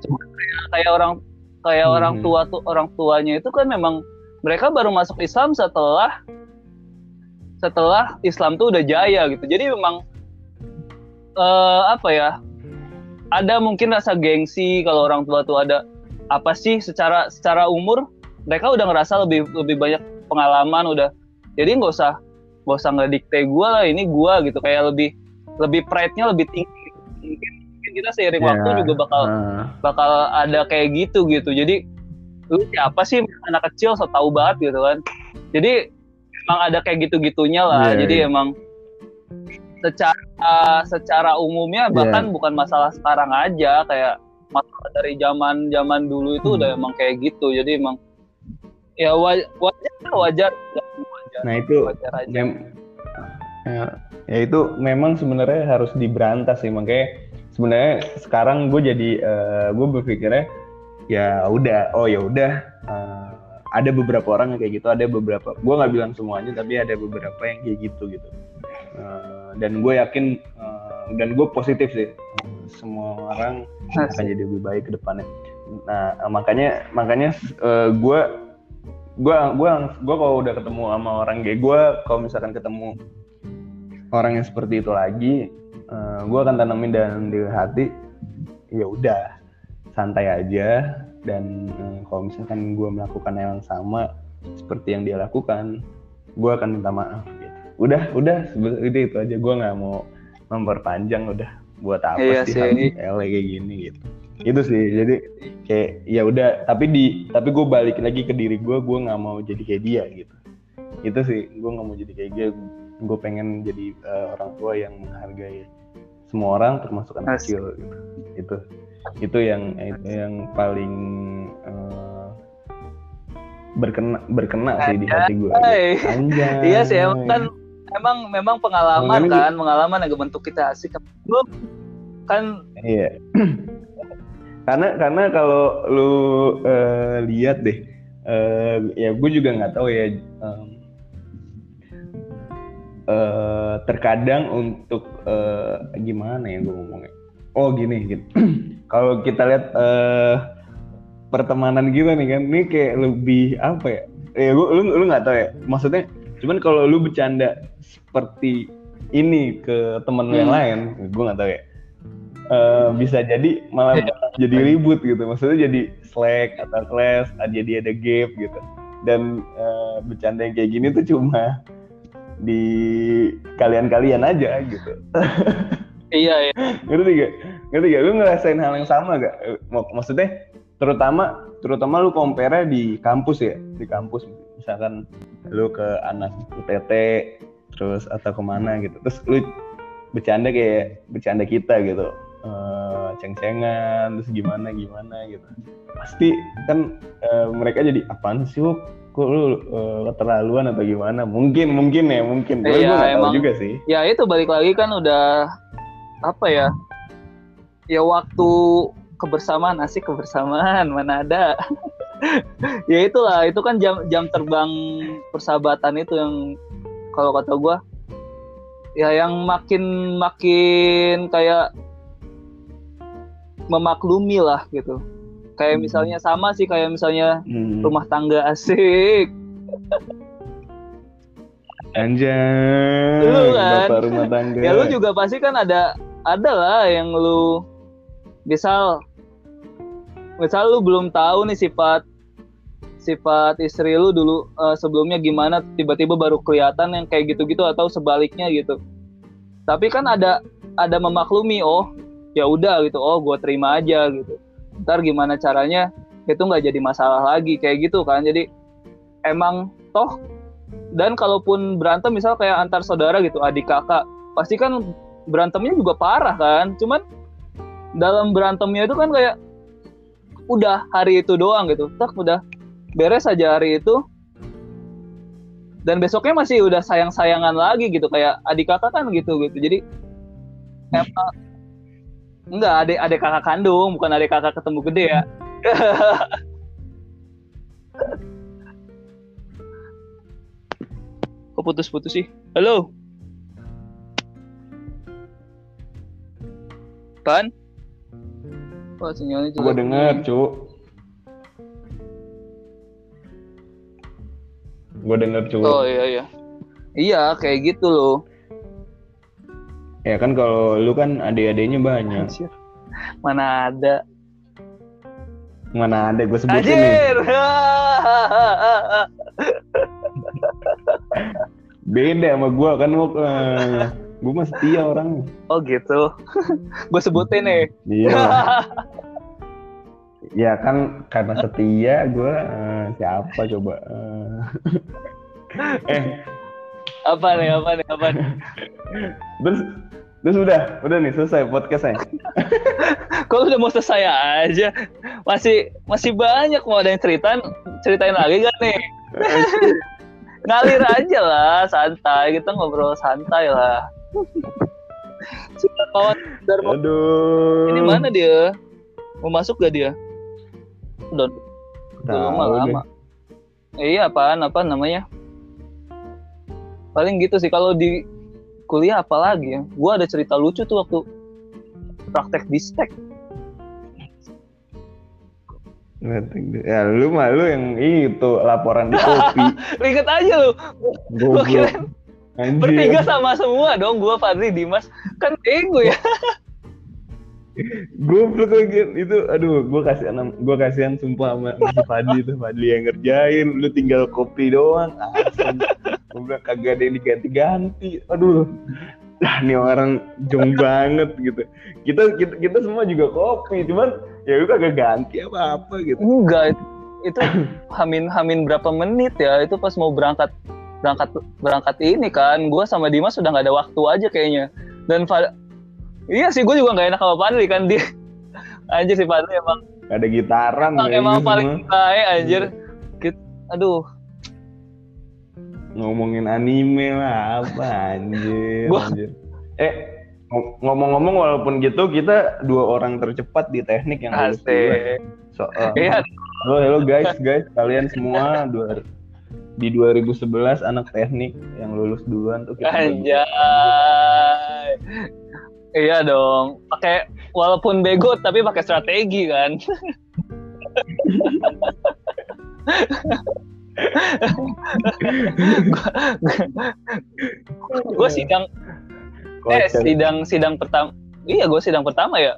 Cuma kayak, kayak orang kayak Hmm. orang tua tuh orang tuanya itu kan memang mereka baru masuk Islam setelah setelah Islam tuh udah jaya gitu. Jadi memang eh, apa ya ada mungkin rasa gengsi kalau orang tua tuh ada. Apa sih secara secara umur mereka udah ngerasa lebih lebih banyak pengalaman udah. Jadi nggak usah nggak usah ngedikte gue lah ini gue gitu. Kayak lebih lebih pride-nya lebih tinggi. Mungkin, mungkin kita seiring Ya, waktu juga bakal ah. bakal ada kayak gitu gitu. Jadi lu siapa sih anak kecil so tau banget gitu kan. Jadi emang ada kayak gitu gitunya lah Iya, jadi iya. emang secara secara umumnya Iya. bahkan bukan masalah sekarang aja kayak masalah dari zaman zaman dulu itu Hmm. udah emang kayak gitu jadi emang ya wa- wajar wajar wajar, Nah itu wajar aja mem- ya, ya itu memang sebenarnya harus diberantas sih makanya sebenarnya sekarang gue jadi gue berpikirnya ya udah oh ya udah eh, ada beberapa orang yang kayak gitu ada beberapa gue nggak bilang semuanya tapi ada beberapa yang kayak gitu gitu. Eh, dan gue yakin eh, dan gue positif sih semua orang akan jadi lebih baik ke depannya. Nah eh, makanya makanya gue gue gue gue kalau udah ketemu sama orang kayak gue kalau misalkan ketemu orang yang seperti itu lagi gue akan tanamin dalam di hati ya udah santai aja dan eh, kalau misalkan gue melakukan hal yang sama seperti yang dia lakukan gue akan minta maaf gitu. Udah udah udah itu aja. Gue nggak mau memperpanjang udah buat apa Iya sih ele kayak gini gitu. Itu sih. Jadi kayak ya udah. Tapi di tapi gue balik lagi ke diri gue gue nggak mau jadi kayak dia gitu. Itu sih. Gue nggak mau jadi kayak dia. Gue pengen jadi eh, orang tua yang menghargai semua orang termasuk anak kecil gitu itu itu yang itu yang paling eh, berkena berkena sih di hati gue Anjay. Anjay. iya sih emang kan emang memang pengalaman Pengalaman kan pengalaman yang bentuk kita asik kan Iya. [CLEARS THROAT] karena karena kalau lu eh, lihat deh, eh, ya gue juga nggak tahu ya. em, eh, terkadang untuk eh, gimana ya gue ngomongnya? Oh gini, gitu. [CLEARS THROAT] kalau kita lihat eh, pertemanan kita nih kan, ini kayak lebih apa ya? Ya gue lu lu nggak tahu ya. Maksudnya, cuman kalau lu bercanda seperti ini ke temen lu yang Hmm. lain, gue nggak tahu ya eh, bisa jadi malah [LAUGHS] jadi ribut gitu maksudnya jadi slack atau clash jadi ada gap gitu dan eh, bercanda yang kayak gini tuh cuma di kalian-kalian aja gitu. Iya iya. [LAUGHS] Ngerti gak ngerti gak lu ngerasain hal yang sama gak mak- maksudnya terutama terutama lu compare di kampus ya? Di kampus misalkan lu ke anak UTT terus atau ke mana gitu. Terus lu bercanda kayak bercanda kita gitu. Uh, ceng-cengan terus gimana gimana gitu. Pasti kan uh, mereka jadi apaan sih? Kok lu uh, keterlaluan atau gimana? Mungkin mungkin ya mungkin. Gue Iya, emang. juga sih. ya itu balik lagi kan udah apa ya? Ya waktu kebersamaan asik kebersamaan mana ada. [LAUGHS] Ya itulah itu kan jam jam terbang persahabatan itu yang kalau kata gua ya yang makin makin kayak memaklumi lah gitu kayak Hmm. misalnya sama sih kayak misalnya Hmm. rumah tangga [LAUGHS] asik Anjay, Lu kan. bapak rumah tangga. ya lu juga pasti kan ada ada lah yang lu misal misal lu belum tahu nih sifat sifat istri lu dulu eh, sebelumnya gimana tiba-tiba baru kelihatan yang kayak gitu-gitu atau sebaliknya gitu tapi kan ada ada memaklumi oh ya udah gitu oh gue terima aja gitu ntar gimana caranya itu nggak jadi masalah lagi kayak gitu kan. Jadi emang toh dan kalaupun berantem misal kayak antar saudara gitu adik kakak pasti kan berantemnya juga parah kan. Cuman dalam berantemnya itu kan kayak udah hari itu doang gitu. Tak udah beres aja hari itu. Dan besoknya masih udah sayang-sayangan lagi gitu kayak adik kakak kan gitu gitu. Jadi emang enggak adik adik kakak kandung bukan adik kakak ketemu gede ya [LAUGHS] kok putus-putus sih halo Pan? Wah sinyalnya Gue denger, cu. Gue denger, cu. Oh iya iya. Iya kayak gitu loh. Ya kan kalau lu kan adik-adiknya banyak. Anjir. Mana ada. Mana ada gue sebutin nih. Anjir. [LAUGHS] Beda sama gue kan lu gue mah setia orang. oh gitu. [LAUGHS] Gue sebutin nih. Iya. [LAUGHS] ya kan karena setia gue eh, siapa coba eh. eh apa nih apa nih apa nih. [LAUGHS] terus terus udah udah nih selesai podcastnya [LAUGHS] Kok lu udah mau selesai aja? Masih masih banyak mau ada yang ceritain ceritain lagi gak nih? [LAUGHS] Ngalir aja lah, santai. Kita ngobrol santai lah. Sudah kawan aduh ini mana dia? Mau masuk gak dia? Udah Belum lama. deh. Iya, apaan apa namanya? Paling gitu sih kalau di kuliah apalagi ya. Gua ada cerita lucu tuh waktu praktek di stek. ya lu mah lu yang itu laporan di kopi [LAUGHS] Ingat aja lu, kirain anjir bertiga sama semua dong. Gua Fadli, Dimas, kan ego ya. Goblok lagi. Itu aduh gua kasih enam gua kasihan sumpah sama si Fadli itu Fadli yang ngerjain lu tinggal kopi doang. Asem gua bilang kagak ada yang diganti-ganti. Aduh. Lah nih orang jong banget gitu. Kita, kita kita semua juga kopi cuman ya lu kagak ganti apa apa gitu. Enggak, itu hamin hamin berapa menit ya? Itu pas mau berangkat berangkat berangkat ini kan, gua sama Dimas sudah nggak ada waktu aja kayaknya. Dan iya sih, gue juga nggak enak sama Fadli kan dia. Anjir si Fadli emang ada gitaran emang, ya, emang gitu paling baik anjir. Git- Aduh, ngomongin anime lah apa anjir, Gua- anjir. eh ngom- ngomong-ngomong walaupun gitu kita dua orang tercepat di teknik yang asik. so, uh, Iya, halo halo guys guys kalian semua dua di 2011 anak teknik yang lulus duluan tuh kita anjay. Iya dong, pakai walaupun bego tapi pakai strategi kan. gue sidang eh sidang sidang pertama iya gue sidang pertama ya.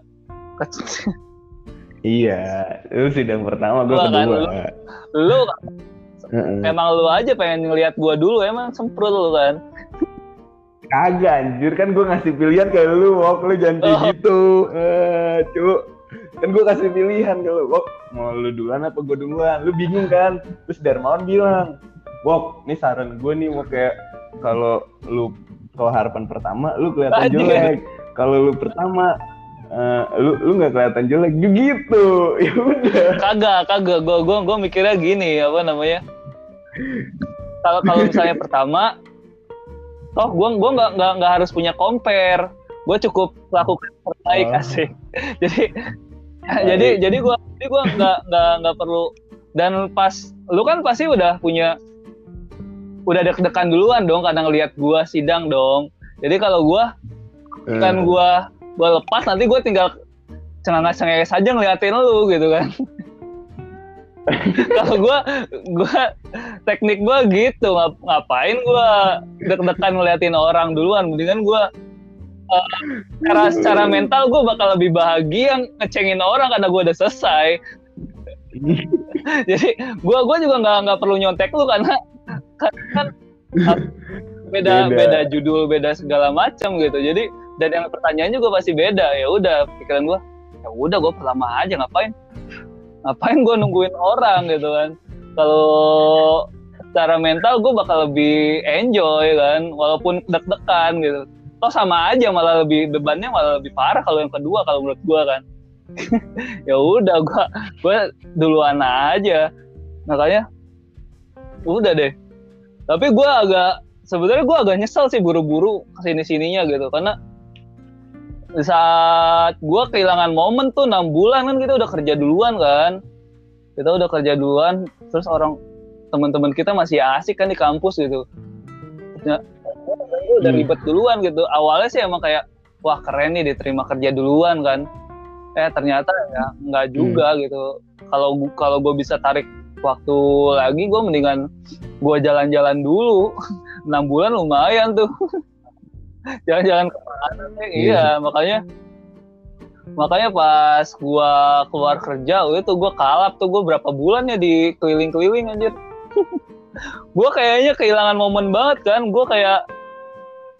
Iya lu sidang pertama gue Gua kan, kedua. lu. lu emang lu aja pengen ngeliat gue dulu emang semprot lu kan kagak anjir. Kan gue ngasih pilihan ke lu wok. Lu jangan kayak Oh. gitu. Eh cu. Kan gue kasih pilihan ke lu wok. Mau lu duluan apa gue duluan? Lu bingung kan? Terus Darmawan bilang wok ini saran gue nih wok kayak kalau lu kalau harapan pertama lu kelihatan Anjir. jelek. Kalau lu pertama uh, lu lu nggak kelihatan jelek. Gitu [LAUGHS] ya udah. Kagak kagak. Gue gue gue mikirnya gini apa namanya? Kalau kalau misalnya [LAUGHS] pertama toh gue gue nggak nggak nggak harus punya compare. Gue cukup lakukan terbaik oh. asik. [LAUGHS] Jadi jadi jadi gue jadi gue nggak nggak nggak perlu. Dan pas lu kan pasti udah punya udah deg-degan duluan dong karena ngelihat gue sidang dong. Jadi kalau gue hmm. kan gue gue lepas nanti gue tinggal cengang-cengeng saja ngeliatin lu gitu kan [LAUGHS] kalau gue gue teknik gue gitu. Ngap, ngapain gue deg-degan ngeliatin orang duluan? Mendingan gue uh, secara secara mental gue bakal lebih bahagia ngecengin orang karena gue udah selesai. [LAUGHS] Jadi gue gue juga nggak nggak perlu nyontek lu karena kan beda, beda. beda judul beda segala macam gitu. Jadi dan yang pertanyaan juga pasti beda. Ya udah pikiran gue ya udah gue pertama aja ngapain ngapain gue nungguin orang gitu kan? Kalau secara mental gue bakal lebih enjoy kan walaupun deg-degan gitu. Toh sama aja malah lebih bebannya malah lebih parah kalau yang kedua kalau menurut gue kan. [LAUGHS] Ya udah gue gue duluan aja. Makanya udah deh. Tapi gue agak sebenarnya gue agak nyesel sih buru-buru ke sini sininya gitu karena saat gue kehilangan momen tuh enam bulan kan kita udah kerja duluan kan? Kita udah kerja duluan terus orang teman-teman kita masih asik kan di kampus gitu. Ya, udah hmm. ribet duluan gitu. Awalnya sih emang kayak wah keren nih diterima kerja duluan kan. Eh ternyata ya nggak juga hmm. gitu. Kalau kalau gue bisa tarik waktu lagi gue mendingan gue jalan-jalan dulu. [LAUGHS] Enam bulan lumayan tuh [LAUGHS] jalan-jalan ke mana iya. iya makanya makanya pas gue keluar kerja itu gue kalap tuh gue berapa bulan ya di keliling-keliling anjir. [LAUGHS] Gue kayaknya kehilangan momen banget kan gue kayak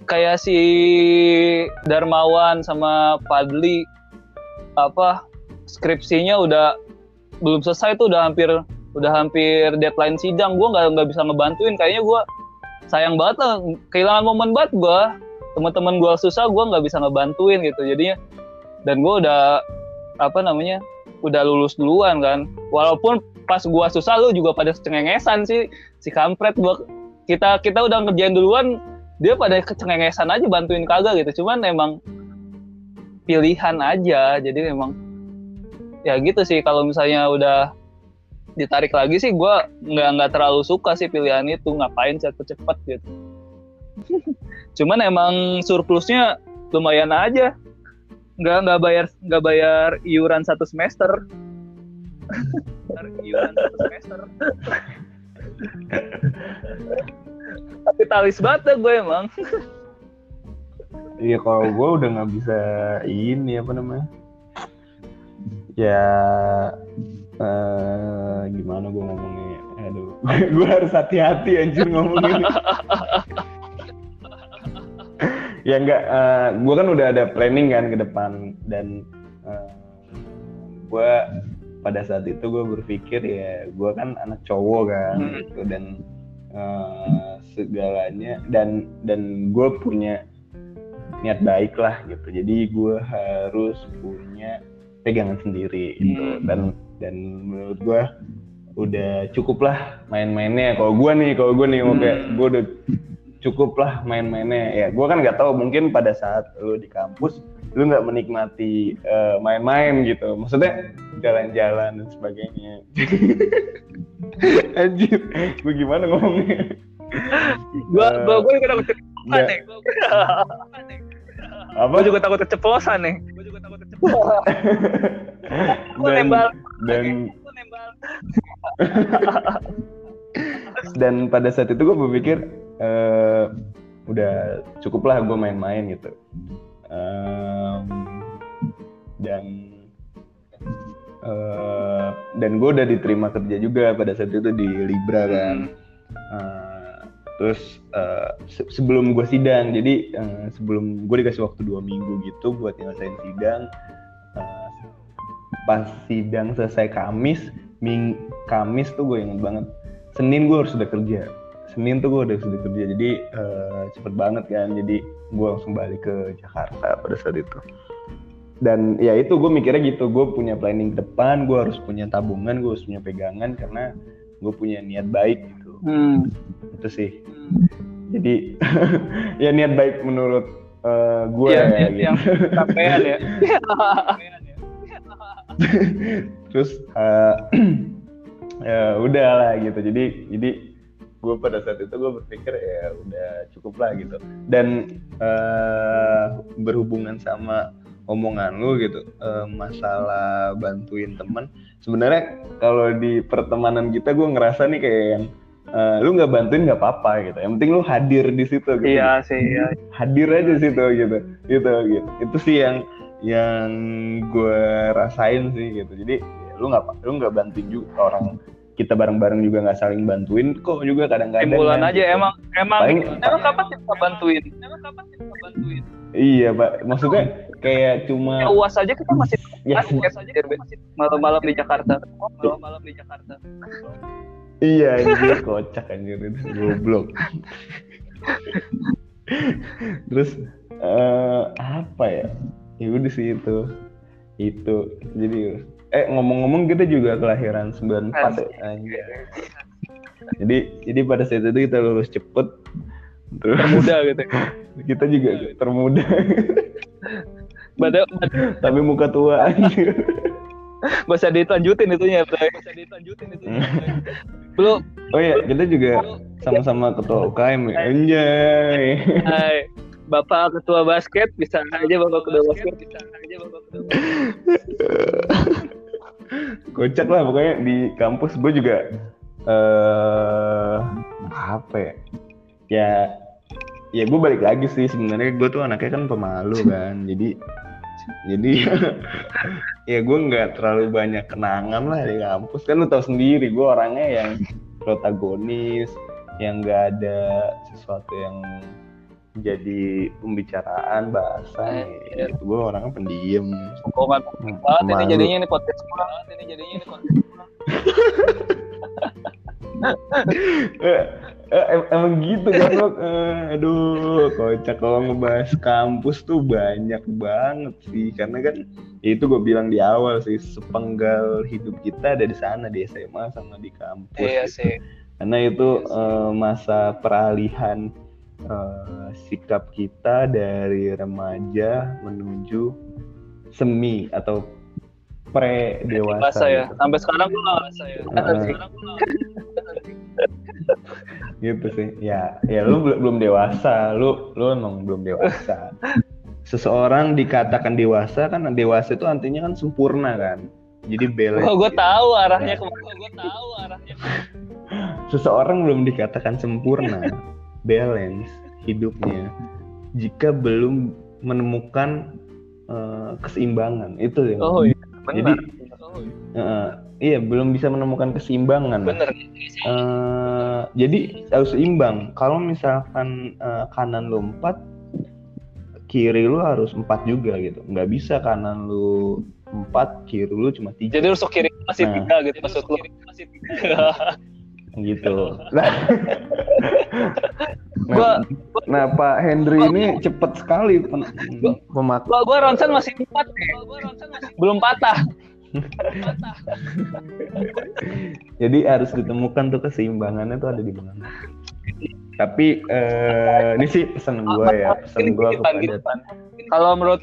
kayak si Darmawan sama Padli apa skripsinya udah belum selesai tuh udah hampir udah hampir deadline sidang. Gue nggak nggak bisa ngebantuin kayaknya gue sayang banget lah kehilangan momen banget gue teman-teman gue susah gue nggak bisa ngebantuin gitu. Jadinya dan gue udah apa namanya udah lulus duluan kan. Walaupun pas gue susah lu juga pada cengengesan sih si kampret gua. Kita kita udah ngerjain duluan dia pada kecengengesan aja bantuin kagak gitu. Cuman emang pilihan aja. Jadi memang ya gitu sih. Kalau misalnya udah ditarik lagi sih gue nggak nggak terlalu suka sih pilihan itu. Ngapain cepet-cepet gitu [LAUGHS] cuman emang surplusnya lumayan aja. Nggak nggak bayar nggak bayar iuran satu semester. Iuran satu semester. Kapitalis banget gue emang. Iya kalau gue udah nggak bisa ini apa namanya? Ya uh, gimana gue ngomongnya aduh [LAUGHS] gue harus hati-hati anjir ngomongin [LAUGHS] ya enggak uh, eh, gue kan udah ada planning kan ke depan dan uh, eh, gue pada saat itu gue berpikir ya gue kan anak cowok kan hmm. gitu dan uh, segalanya dan dan gue punya niat baik lah gitu jadi gue harus punya pegangan sendiri gitu hmm. dan dan menurut gue udah cukup lah main-mainnya kalau gue nih kalau gue nih mau kayak hmm. gue udah cukup lah main-mainnya. Ya gue kan nggak tahu mungkin pada saat lu di kampus lu nggak menikmati uh, main-main gitu. Maksudnya jalan-jalan dan sebagainya. [LAUGHS] Anjir gue gimana ngomongnya? Gue uh, gue gue juga takut keceplosan nih apa? gue juga takut keceplosan nih. Gue juga takut keceplosan dan, [LAUGHS] nembal dan [LAUGHS] [LAUGHS] dan pada saat itu gue berpikir uh, udah cukup lah gue main-main gitu. Um, dan uh, dan gue udah diterima kerja juga pada saat itu di Libra kan. Uh, terus uh, se sebelum gue sidang jadi uh, sebelum gue dikasih waktu dua minggu gitu buat nyelesain sidang pas sidang selesai Kamis Ming Kamis tuh gue inget banget Senin gue harus udah kerja. Senin tuh gue udah sudah kerja. Jadi uh, cepet banget kan. Jadi gue langsung balik ke Jakarta pada saat itu. Dan ya itu gue mikirnya gitu. Gue punya planning ke depan gue harus punya tabungan gue harus punya pegangan karena gue punya niat baik gitu. Hmm. itu sih. Jadi [LAUGHS] ya niat baik menurut uh, gue Iya, ya, yang, gitu. yang capean ya. [LAUGHS] [LAUGHS] terus uh, [CLEARS THROAT] ya udah lah gitu. Jadi jadi gue pada saat itu gue berpikir ya udah cukup lah gitu. Dan uh, berhubungan sama omongan lu gitu uh, masalah bantuin teman sebenarnya kalau di pertemanan kita gue ngerasa nih kayak yang uh, lu nggak bantuin nggak apa-apa gitu. Yang penting lu hadir di situ gitu. Iya sih, iya. hadir aja situ gitu gitu gitu. Itu sih yang yang gue rasain sih gitu. Jadi ya, lu nggak lu nggak bantuin juga orang kita bareng-bareng juga nggak saling bantuin kok juga kadang-kadang Timbulan kan, aja gitu. emang emang Paling- emang kapan kita bantuin? Emang kapan kita bantuin? iya pak maksudnya kayak Ya cuma uas aja kita masih ya, uas aja kita masih malam-malam di Jakarta. Malam-malam di Jakarta. iya anjir kocak anjir itu goblok terus eh, apa ya ya udah sih itu itu jadi eh ngomong-ngomong kita juga kelahiran 94 ya anjir. jadi jadi pada saat itu kita lulus cepet terus Muda gitu. [LAUGHS] kita juga termuda Badai tapi muka tua anjir bisa dilanjutin itunya, Bray. Bisa dilanjutin itunya. Belum oh iya kita juga sama-sama ketua UKM ya anjay Hai, Bapak Ketua Basket bisa aja Bapak Ketua Basket bisa aja Bapak Ketua Basket. Kocak lah pokoknya di kampus. Gue juga eh apa ya? Ya ya gue balik lagi sih sebenarnya. Gue tuh anaknya kan pemalu [LAUGHS] kan. Jadi jadi [LAUGHS] ya gue nggak terlalu banyak kenangan lah di kampus. Kan lu tau sendiri gue orangnya yang [LAUGHS] protagonis yang nggak ada sesuatu yang jadi pembicaraan bahasa Iya. gitu gue orangnya pendiam Omongan banget ini jadinya ini podcast kurang. Ini jadinya ini podcast. Eh, eh, em- emang gitu kan lo Eh, aduh kocak kalau ngebahas kampus tuh banyak banget sih karena kan ya itu gue bilang di awal sih sepenggal hidup kita ada di sana di SMA sama di kampus Iya gitu. sih. karena itu eh, masa peralihan eh, sikap kita dari remaja menuju semi atau pre dewasa ya. gitu. Sampai sekarang gue nggak rasa ya. Heeh. Sampai sekarang gue nggak gitu sih ya ya lu belum belum dewasa lu lu emang belum dewasa seseorang dikatakan dewasa kan dewasa itu artinya kan sempurna kan jadi balance Oh, gue tahu arahnya ke mana. Gue tahu arahnya. seseorang belum dikatakan sempurna balance hidupnya jika belum menemukan eh, keseimbangan itu yang Oh iya. Jadi- Benar. Oh, iya. eh, iya belum bisa menemukan keseimbangan Bener. Eh, jadi harus imbang. Kalau misalkan eh, kanan lu empat, kiri lu harus empat juga gitu. Nggak bisa kanan lu empat, kiri lu cuma tiga Jadi rusuk kiri masih Nah. tiga gitu maksud lu. Masih tiga. [LAUGHS] gitu. [LAUGHS] Nah, Gua- nah, Pak Hendry ini cepet sekali pen-. Gua gua ronsen masih empat nih. Belum patah. [LAUGHS] Jadi harus ditemukan tuh keseimbangannya tuh ada di mana. Tapi eh, ini sih pesan gue ya, pesan gue kepada. Kalau menurut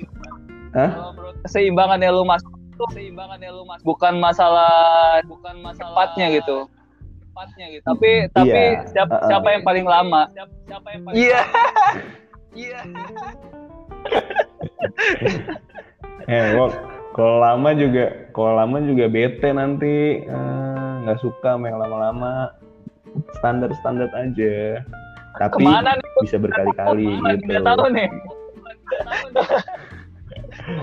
Hah? keseimbangannya lu masuk tuh keseimbangannya lu masuk bukan masalah bukan masalah cepatnya gitu. Cepatnya gitu. Tapi tapi Iya. siapa, Uh-uh. siapa yang paling lama? Siapa yang paling Iya. [LAUGHS] Iya. Eh, Wok, kalau lama juga, kalau lama juga bete nanti eh, nggak suka sama yang lama-lama. Standar-standar aja. Tapi Ke mana nih? bisa berkali-kali gitu. Tahu nih.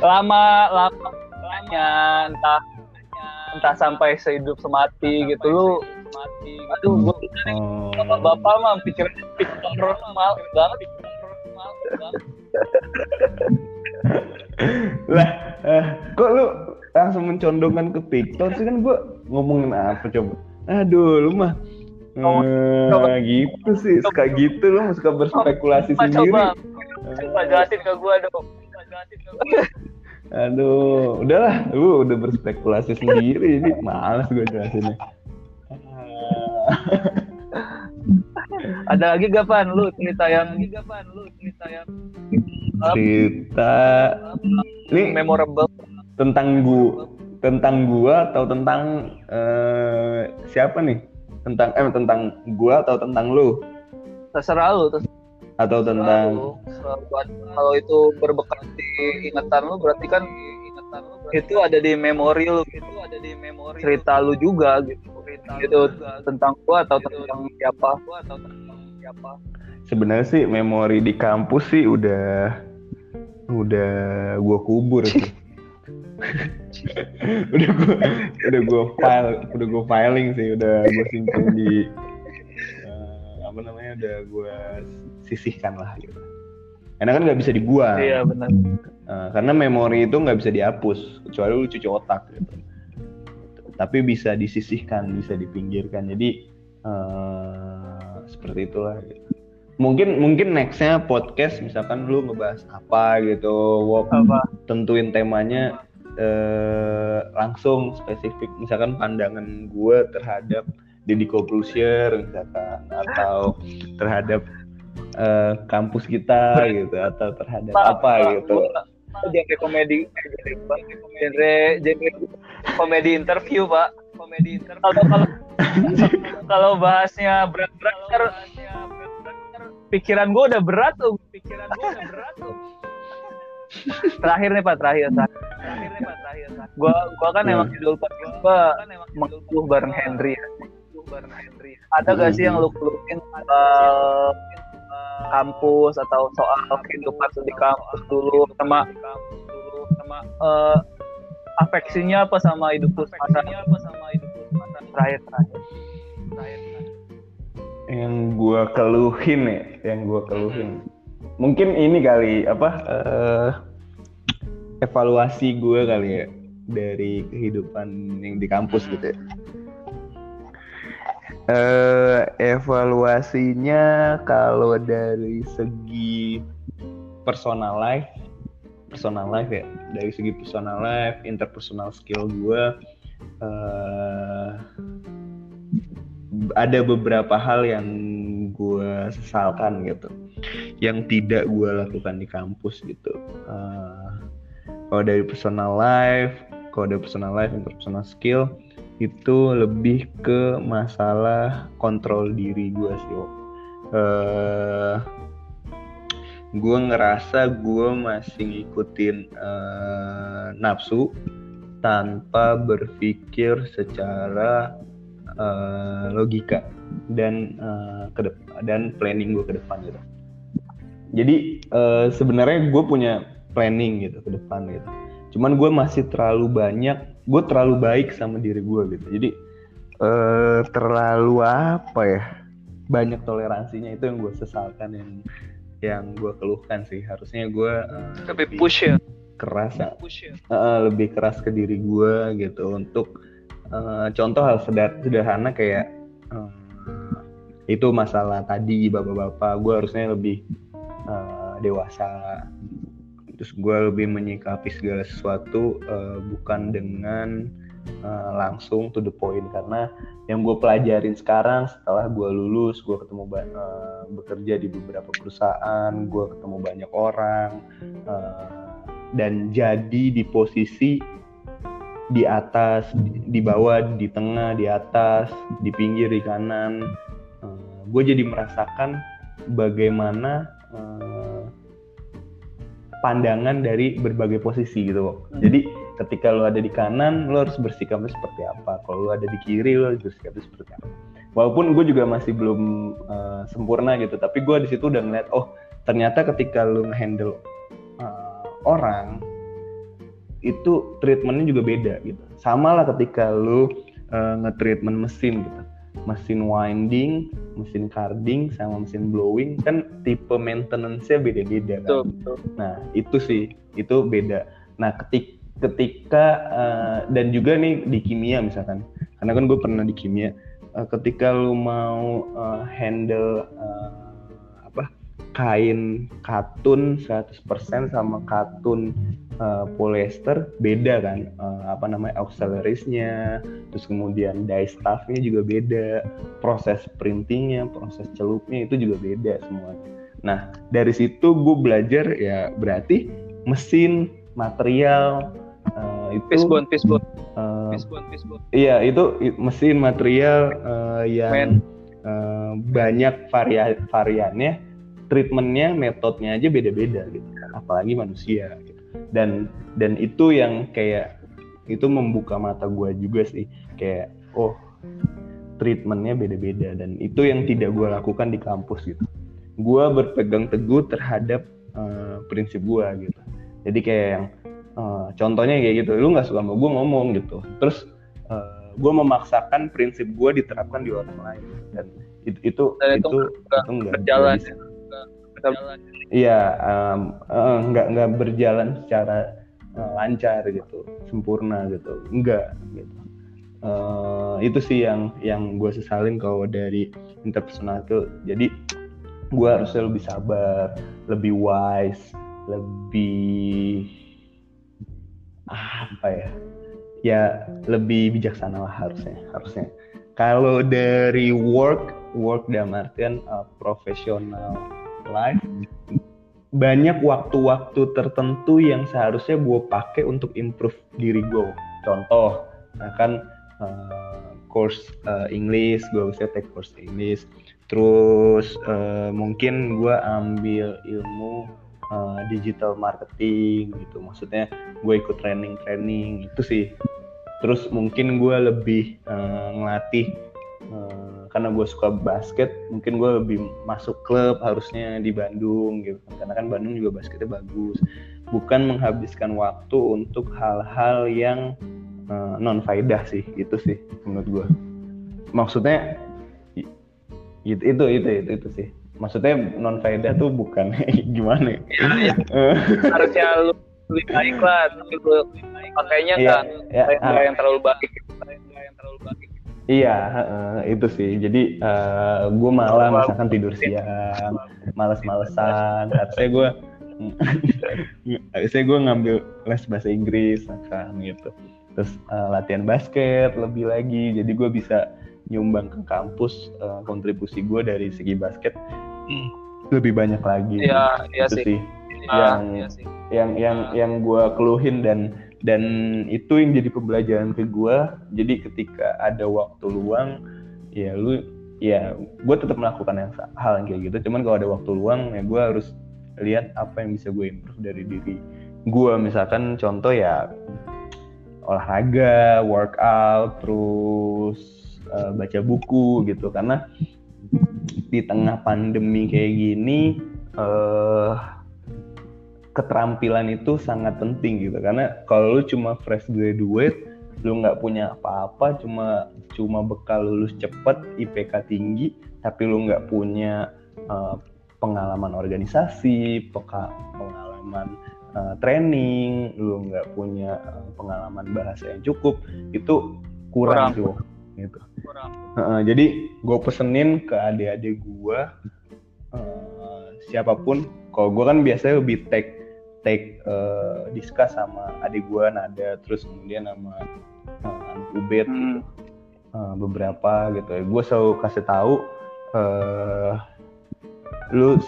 lama lama lamanya entah entah sampai sehidup semati gitu lu mati aduh gua Oh. bapak-bapak mah pikirannya pikir normal banget normal banget. [LAUGHS] Lah, eh, kok lu langsung mencondongkan ke TikTok sih? Kan gua ngomongin apa coba? Aduh, lu mah Oh, eh, gitu sih, suka gitu. Lu suka berspekulasi coba sendiri. coba. Coba jelasin ke gua dong. Coba gua. Aduh, udahlah, lu udah berspekulasi sendiri ini males gue jelasinnya. [LAUGHS] Ada lagi gak pan lu cerita yang gak pan lu cerita yang cerita. Ini memorable. tentang gua tentang gua atau tentang eh, siapa nih? Tentang eh tentang gua atau tentang lu? terserah lu terserah. Atau tentang lu. Buat kalau itu berbekas di ingatan lu berarti kan ingatan lu itu ada di memori lu. Itu ada di memori cerita lu juga gitu gitu tentang gua atau tentang siapa? atau tentang siapa? Sebenarnya sih memori di kampus sih udah udah gua kubur sih. [LAUGHS] udah gua udah gua file udah gua filing sih udah gua simpen di eh, apa namanya udah gua sisihkan lah gitu. Karena kan nggak bisa dibuang. Iya benar. Eh, karena memori itu nggak bisa dihapus kecuali lu cuci otak gitu tapi bisa disisihkan bisa dipinggirkan. Jadi eh, seperti itulah gitu. mungkin mungkin nextnya podcast misalkan lu ngebahas apa gitu. Wok, apa? tentuin temanya eh, langsung spesifik. Misalkan pandangan gue terhadap Deddy Corbuzier misalkan atau terhadap eh, kampus kita gitu atau terhadap apa gitu genre komedi. Eh, genre genre komedi interview pak. Komedi interview. Kalau kalau kalau bahasnya berat berat pikiran gue udah berat tuh pikiran gue udah berat tuh. Terakhir nih pak terakhir terakhir. Nih pak terakhir gue gue kan Hmm. emang judul podcast gue mengeluh bareng Henry ya. bareng Henry. Ada gak sih yang lu keluhin soal kampus atau soal kehidupan di kampus dulu sama sama eh, afeksinya apa sama hidup afeksinya apa sama hidup masa terakhir terakhir? Yang gua keluhin ya yang gua keluhin. Mungkin ini kali apa eh, evaluasi gue kali ya dari kehidupan yang di kampus gitu ya eh evaluasinya kalau dari segi personal life personal life ya. Dari segi personal life interpersonal skill gue eh ada beberapa hal yang gue sesalkan gitu. Yang tidak gue lakukan di kampus gitu. Eh, kalau dari personal life kalau dari personal life interpersonal skill itu lebih ke masalah kontrol diri gue sih Wok. Eh, gue ngerasa gue masih ngikutin eh, nafsu tanpa berpikir secara eh, logika dan eh, ke dan planning gue ke depan gitu. Jadi eh, sebenarnya gue punya planning gitu ke depan gitu. Cuman gue masih terlalu banyak, gue terlalu baik sama diri gue gitu. Jadi eh, terlalu apa ya? Banyak toleransinya itu yang gue sesalkan yang yang gue keluhkan sih. Harusnya gue eh, lebih push ya keras push ya eh, lebih keras ke diri gue gitu untuk eh, contoh hal sederhana kayak eh, itu masalah tadi bapak-bapak gue harusnya lebih eh, dewasa terus gue lebih menyikapi segala sesuatu eh, bukan dengan eh, langsung to the point karena yang gue pelajarin sekarang setelah gue lulus gue ketemu eh, bekerja di beberapa perusahaan gue ketemu banyak orang eh, dan jadi di posisi di atas, di, bawah, di tengah, di atas, di pinggir, di kanan. gue jadi merasakan bagaimana eh, pandangan dari berbagai posisi gitu. Wok. Hmm. Jadi ketika lo ada di kanan, lo harus bersikapnya seperti apa. Kalau lo ada di kiri, lo harus bersikapnya seperti apa. Walaupun gue juga masih belum eh, sempurna gitu, tapi gue di situ udah ngeliat, oh ternyata ketika lo ngehandle eh, orang itu treatmentnya juga beda gitu. Sama lah ketika lu eh, nge-treatment mesin gitu. Mesin winding, mesin carding, sama mesin blowing kan tipe maintenance-nya beda-beda kan. betul Nah itu sih, itu beda. Nah ketik, ketika eh, dan juga nih di kimia misalkan, karena kan gue pernah di kimia. eh, ketika lu mau eh, handle eh, apa kain katun 100% sama katun uh, polyester beda kan. Uh, apa namanya auxiliariesnya terus kemudian dye stuffnya juga beda proses printingnya proses celupnya itu juga beda semuanya nah dari situ gue belajar ya berarti mesin material uh, itu fishbone fishbone. uh, fishbone fishbone. iya itu mesin material uh, yang uh, banyak varia variannya treatmentnya metodenya aja beda-beda gitu. Kan apalagi manusia. Dan dan itu yang kayak itu membuka mata gue juga sih. Kayak oh treatmentnya beda-beda. Dan itu yang tidak gue lakukan di kampus gitu. Gue berpegang teguh terhadap uh, prinsip gue gitu. Jadi kayak yang uh, contohnya kayak gitu lu nggak suka sama gue ngomong gitu. Terus uh, gue memaksakan prinsip gue diterapkan di orang lain. Dan itu itu Dan itu itu, itu nggak berjalan bisa. Ya. Berjalan. Iya, um, eh, nggak nggak berjalan secara eh, lancar gitu, sempurna gitu, enggak gitu. Eh, itu sih yang yang gue sesalin kalau dari interpersonal itu. Jadi gue harusnya lebih sabar, lebih wise, lebih apa ya? Ya lebih bijaksana lah harusnya, harusnya. Kalau dari work, work dalam artian uh, profesional life, banyak waktu-waktu tertentu yang seharusnya gue pakai untuk improve diri gue. Contoh, nah kan uh, course uh, English, gue bisa take course English. Terus uh, mungkin gue ambil ilmu uh, digital marketing gitu. Maksudnya gue ikut training-training itu sih. Terus mungkin gue lebih uh, ngelatih uh, karena gue suka basket, mungkin gue lebih masuk klub harusnya di Bandung gitu. Karena kan Bandung juga basketnya bagus. Bukan menghabiskan waktu untuk hal-hal yang uh, non faedah sih, gitu sih menurut gue. Maksudnya itu itu itu itu, itu sih. Maksudnya non faedah tuh bukan [LAUGHS] gimana? ya? Ya, ya. [LAUGHS] Eh, harusnya lu lebih baik lah tapi lu pakainya Iya, kan ya, nggak ah. yang terlalu baik yang terlalu baik Iya, itu sih. Jadi gue malah misalkan tidur siang, males-malesan. Harusnya gue, harusnya gue ngambil les bahasa Inggris, kan gitu. Terus eh, latihan basket lebih lagi. Jadi gue bisa nyumbang ke kampus eh, kontribusi gue dari segi basket lebih banyak lagi. Iya, iya itu sih. sih. Ah, Yang iya sih. yang yang yang gue keluhin dan dan itu yang jadi pembelajaran ke gue jadi ketika ada waktu luang ya lu ya gue tetap melakukan yang hal yang kayak gitu. Cuman kalau ada waktu luang ya gue harus lihat apa yang bisa gue improve dari diri gue misalkan contoh ya olahraga workout terus eh, baca buku gitu. Karena di tengah pandemi kayak gini eh keterampilan itu sangat penting gitu karena kalau lu cuma fresh graduate lu nggak punya apa-apa cuma cuma bekal lulus cepet IPK tinggi tapi lu nggak punya uh, pengalaman organisasi peka- pengalaman uh, training lu nggak punya uh, pengalaman bahasa yang cukup itu kurang, Kurang. tuh gitu Kurang. Heeh, jadi gue pesenin ke adik-adik gue eh, siapa pun. Kalau gue kan biasanya lebih take take eh, discuss sama adik gue Nada, terus kemudian sama uh, anak Ubed Hmm. gitu. Eh, beberapa gitu. Gue selalu kasih tahu eh lu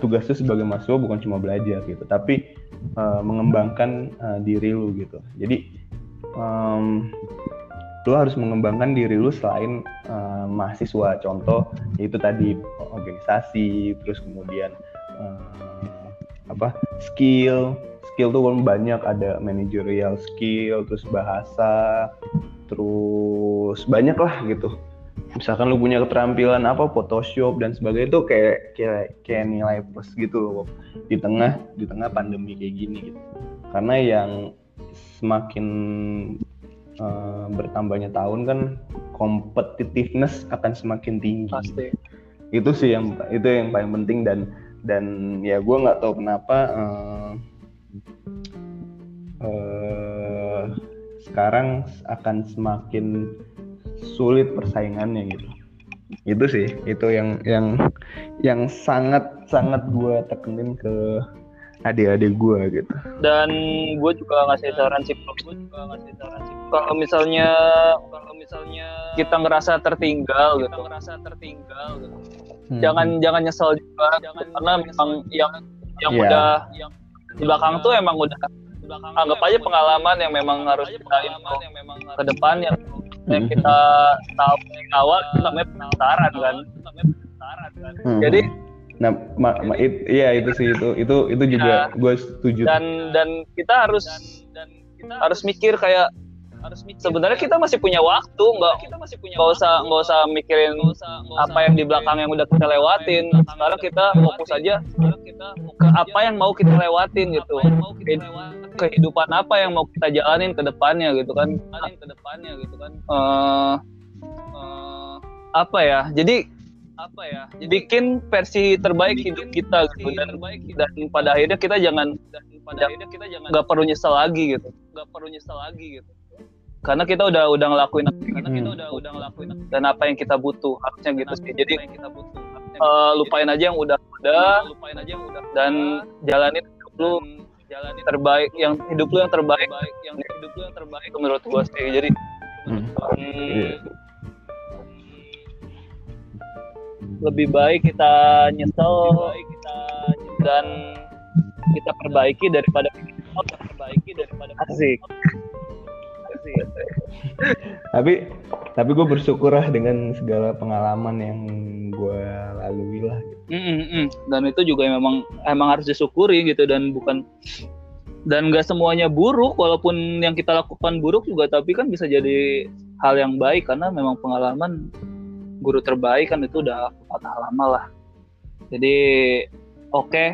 tugas lu sebagai mahasiswa bukan cuma belajar gitu, tapi eh, mengembangkan eh, diri lu gitu. Jadi em, lu harus mengembangkan diri lu selain eh, mahasiswa contoh yaitu tadi organisasi terus kemudian eh, apa skill. Skill tuh kan banyak ada managerial skill terus bahasa terus banyak lah gitu. Misalkan lu punya keterampilan apa Photoshop dan sebagainya itu kayak kayak kayak nilai plus gitu loh di tengah di tengah pandemi kayak gini gitu. Karena yang semakin eh, bertambahnya tahun kan competitiveness akan semakin tinggi. Pasti. Itu sih yang itu yang paling penting dan dan ya gue nggak tahu kenapa eh, eh, sekarang akan semakin sulit persaingannya gitu. Itu sih itu yang yang yang sangat sangat gue tekenin ke adik-adik gue gitu. Dan gue juga ngasih saran sih gue juga ngasih saran sih. Kalau misalnya kalau misalnya kita ngerasa tertinggal kita gitu ngerasa tertinggal gitu. Hmm. jangan jangan nyesel juga. Jangan karena memang yang yang yeah. udah yang di belakang tuh emang udah anggap aja pengalaman yang memang harus kita info ke depan yang yang hmm. kita tahu awal itu namanya penasaran kan? Kan? Hmm. jadi nah ma, ma, it, iya itu sih itu itu itu juga ya, gue setuju. Dan dan kita harus dan, dan kita harus mikir kayak harus mikir. sebenarnya kita masih punya waktu nggak kita masih punya nggak usah nggak usah mikirin usah, apa yang di belakang yang udah kita lewatin. sekarang kita fokus aja ke apa yang mau kita lewatin gitu. Kehidupan apa yang mau kita jalanin ke depannya gitu kan. Ke depannya gitu kan. Uh, uh, apa ya? Jadi apa ya? Jadi, bikin versi terbaik hidup kita gitu dan terbaik dan pada akhirnya kita jangan dan pada akhirnya kita jangan nggak perlu nyesel lagi gitu. Nggak perlu nyesel lagi gitu. Karena kita udah udah ngelakuin karena kita udah udah ngelakuin dan apa yang kita butuh harusnya gitu sih. Jadi kita butuh uh, lupain aja yang udah udah lupain aja yang udah dan jalanin hidup lu jalanin terbaik yang hidup lu yang terbaik. Yang hidup lu yang terbaik. Menurut gua sih. Jadi hmm. Hmm, lebih baik kita nyesel kita dan kita perbaiki daripada kita perbaiki daripada asik tapi tapi gue bersyukur lah dengan segala pengalaman yang gue lalui lah gitu. Mm -mm. dan itu juga memang emang harus disyukuri gitu dan bukan dan gak semuanya buruk walaupun yang kita lakukan buruk juga tapi kan bisa jadi hal yang baik karena memang pengalaman guru terbaik kan itu udah patah lama lah. Jadi oke. Okay.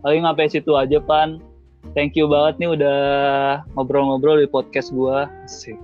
paling sampai situ aja pan? Thank you banget nih udah ngobrol-ngobrol di podcast gua. Sih